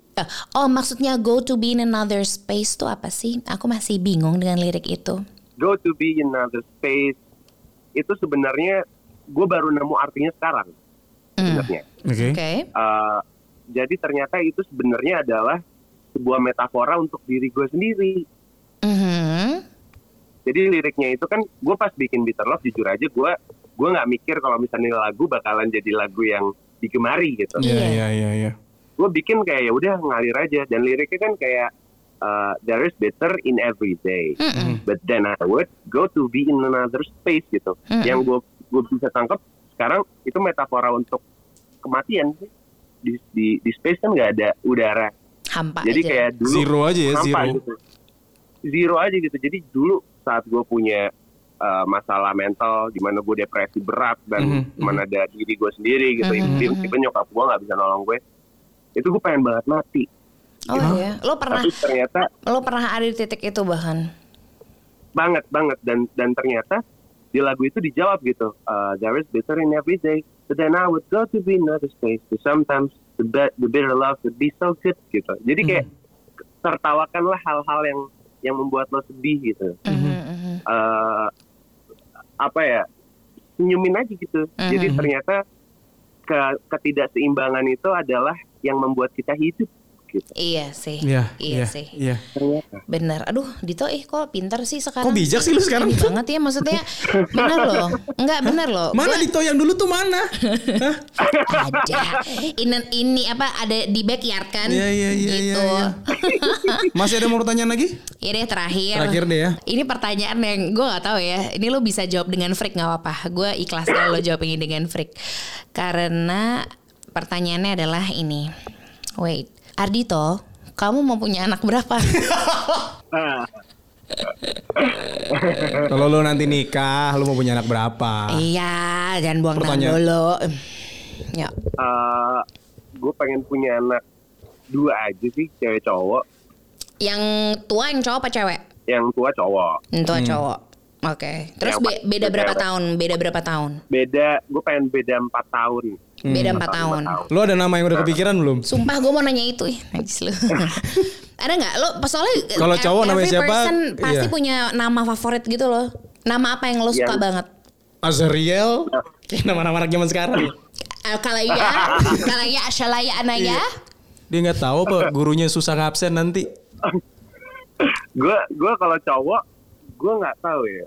Oh maksudnya go to be in another space tuh apa sih? Aku masih bingung dengan lirik itu. go to be in another space itu sebenarnya gue baru nemu artinya sekarang sebenarnya Oke. Oke. Eh, jadi ternyata itu sebenarnya adalah sebuah metafora untuk diri gue sendiri Mhm. jadi liriknya itu kan gue pas bikin Bitter Love jujur aja gue gue nggak mikir kalau misalnya lagu bakalan jadi lagu yang digemari gitu Iya, Iya. iya, iya, iya. Gue bikin kayak ya udah ngalir aja dan liriknya kan kayak uh, there is better in every day Mm-mm. but then I would go to be in another space gitu Mm-mm. yang gue gue bisa tangkap sekarang itu metafora untuk kematian sih di di, di space kan nggak ada udara Hampa jadi aja. kayak dulu Zero aja ya, hampa zero. gitu. zero aja gitu jadi dulu saat gue punya uh, masalah mental, di mana gue depresi berat dan Mhm, di mana ada diri gue sendiri gitu. Mhm, Tiba-tiba nyokap gue nggak bisa nolong gue. Itu gue pengen banget mati. Oh iya, lo pernah Tapi ternyata lo pernah ada di titik itu bahkan. banget banget. Dan dan ternyata di lagu itu dijawab gitu. Uh, there is bitter in every day but then I would go to be another space but sometimes the, bit- the bitter love would be so good gitu. Jadi kayak tertawakanlah hal-hal yang yang membuat lo sedih gitu. Mhm, mhm. Eh, apa ya senyumin aja gitu. Jadi ternyata ke ketidakseimbangan itu adalah yang membuat kita hidup gitu Iya sih. Iya, iya sih. Iya. ternyata Bener. Aduh, Dito eh kok pinter sih sekarang. Kok bijak sih lu sekarang? Ini banget ya maksudnya. Bener loh. Enggak bener loh. Mana Gua- Dito yang dulu tuh mana? Hah? ada. Ini ini apa ada di backyard kan? Iya, iya, iya, Gitu. iya, Masih ada mau pertanyaan lagi? Ya deh terakhir. Terakhir deh ya. Ini pertanyaan yang gue gak tahu ya. Ini lo bisa jawab dengan freak nggak apa-apa. Gue ikhlas kalau lo jawab ini dengan freak. Karena pertanyaannya adalah ini. Wait, Ardito, kamu mau punya anak berapa? Kalau lu nanti nikah, lu mau punya anak berapa? iya, jangan buang tangan Pertanyaan. dulu. Ya. eh, gue pengen punya anak dua aja sih cewek cowok Yang tua yang cowok apa cewek? yang tua cowok Yang tua cowok. Oke. Terus Yang be- beda berapa cewek. tahun? Beda berapa tahun? beda gue pengen beda empat tahun Beda Empat empat tahun. lima Lu ada nama yang udah kepikiran belum? Sumpah gue mau nanya itu ih, najis lu. Ada nggak lo? Soalnya Kalau cowok namanya every siapa? person pasti Iya. punya nama favorit gitu loh. Nama apa yang lo suka Yang- banget? Azriel. Kayak nama-nama anak zaman sekarang. Eh, Kalaya, Kalaya, Ashalaya, Anaya. Dia nggak tahu apa gurunya susah ngabsen nanti. gue gue kalau cowok gue nggak tahu ya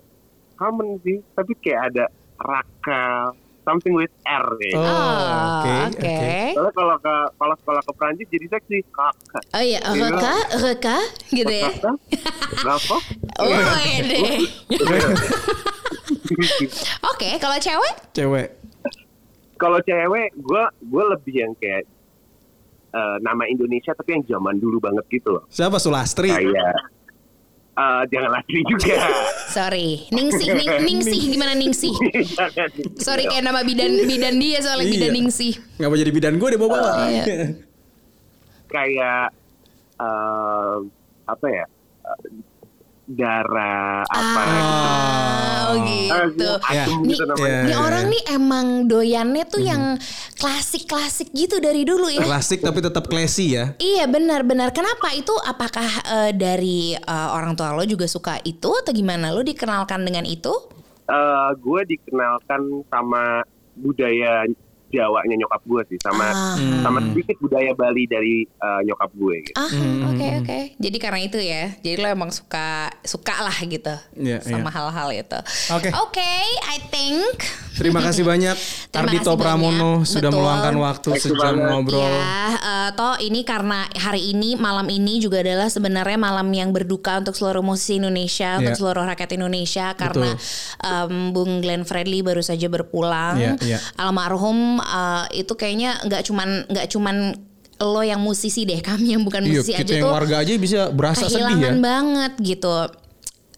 common sih tapi kayak ada Raka something with R ya Oh, Oh, oke, oke. oke. Soalnya kalau ke kalau sekolah ke Prancis jadi seksi kakak Oh iya, Reka, Reka, gitu ya. Berapa? Oh, deh. Oke, kalau cewek? Cewek. kalau cewek gue gue lebih yang kayak eh, nama Indonesia tapi yang zaman dulu banget gitu loh Siapa Sulastri? kayak eh, jangan lagi juga Sorry, Ningsih, Ning, Ningsih gimana Ningsih? Sorry kayak nama bidan bidan dia soalnya Iya. bidan Ningsih. Ngapa jadi bidan gue dia bawa bawa. Iya. kayak eh, apa ya darah apa Ah, oh gitu. Ya. Asem Nih, gitu namanya. nih Iya. orang nih emang doyannya tuh yang klasik-klasik gitu dari dulu ya. Klasik tapi tetap classy ya. Iya benar-benar. Kenapa itu? Apakah eh, dari eh, orang tua lo juga suka itu atau gimana? Lo dikenalkan dengan itu? Eh, gue dikenalkan sama budaya Jawanya nyokap gue sih sama Ah. sama sedikit budaya Bali dari eh, nyokap gue gitu. Ah, oke oke. Jadi karena itu ya. Jadi lo emang suka suka lah gitu Iya, sama iya. hal-hal itu. Oke. Oke, I think. Terima kasih banyak Ardito Pramono banyak. sudah Betul. meluangkan waktu Thank you sejam banget. ngobrol. Ya, eh, toh ini karena hari ini malam ini juga adalah sebenarnya malam yang berduka untuk seluruh musisi Indonesia, untuk Iya. seluruh rakyat Indonesia karena em, Bung Glenn Fredly baru saja berpulang. Iya, iya. Almarhum eh, itu kayaknya nggak cuman nggak cuman lo yang musisi deh, kami yang bukan Iya, musisi kita aja yang tuh warga aja bisa berasa sedih ya. kehilangan banget gitu.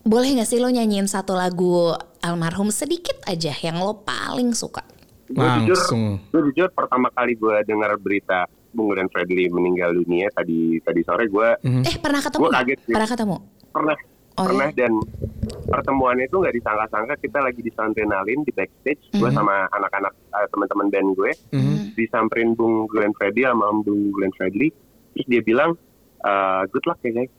Boleh gak sih lo nyanyiin satu lagu almarhum sedikit aja yang lo paling suka? Gue jujur, Langsung. gue jujur pertama kali gue dengar berita Bung Glenn Fredly meninggal dunia tadi tadi sore gue Hmm. Eh pernah ketemu? Gua nggak? kaget sih. Pernah ketemu? pernah Oh, pernah dan pertemuannya itu nggak disangka-sangka kita lagi disamperin di backstage gue Mhm. sama anak-anak eh, teman-teman band gue Mhm. disamperin Bung Glenn Fredly sama Bung Glenn Fredly terus dia bilang eh, good luck ya guys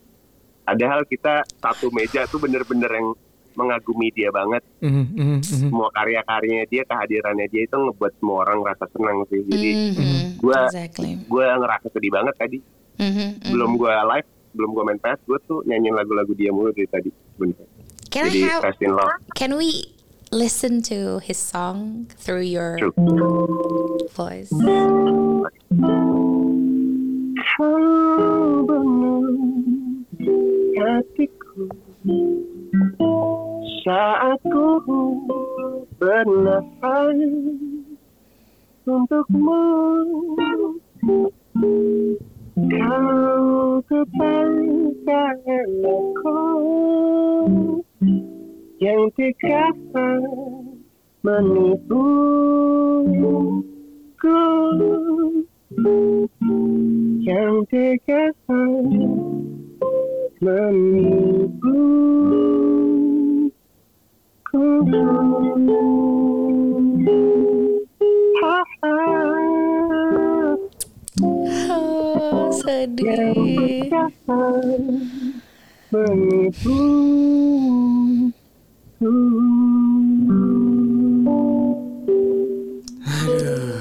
padahal kita satu meja tuh bener-bener yang mengagumi dia banget mhm, mhm. semua karya-karyanya dia kehadirannya dia itu ngebuat semua orang ngerasa senang sih jadi Mhm, gua- exactly. gue ngerasa sedih banget tadi Mhm, mhm. belum gue live belum gue main PS gue tuh nyanyiin lagu-lagu dia mulu dari tadi bener Can I jadi have? Rest in Love Can we listen to his song through your True. voice? Kau benar hatiku saat ku bernafas untukmu kau kepanjangan aku yang yang tegasan menipuku yang tegasan menipuku sedih.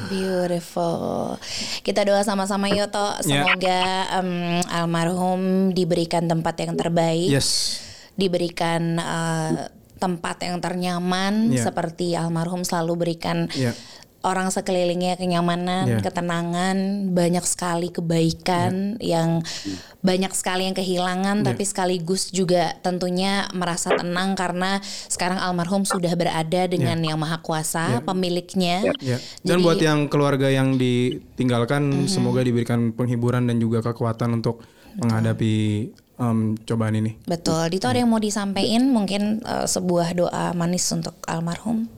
Beautiful. Kita doa sama-sama Yoto. Ya. Semoga em, almarhum diberikan tempat yang terbaik. Yes. diberikan eh, tempat yang ternyaman Iya. seperti almarhum selalu berikan Iya. Orang sekelilingnya kenyamanan, Iya. ketenangan, banyak sekali kebaikan yang banyak sekali yang kehilangan Iya. tapi sekaligus juga tentunya merasa tenang karena sekarang almarhum sudah berada dengan yang maha kuasa, pemiliknya. Ya. Dan Jadi- buat yang keluarga yang ditinggalkan, semoga diberikan penghiburan dan juga kekuatan untuk menghadapi em, cobaan ini. Betul. Dito ada yang mau disampaikan mungkin eh, sebuah doa manis untuk almarhum.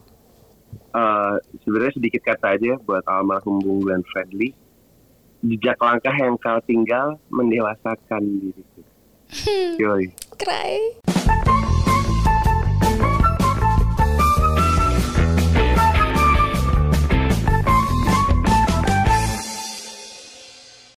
Eh, sebenarnya sedikit kata aja buat almarhum Bung Glenn Fredly. Jejak langkah yang kau tinggal mendewasakan diriku. Yoi. Cry.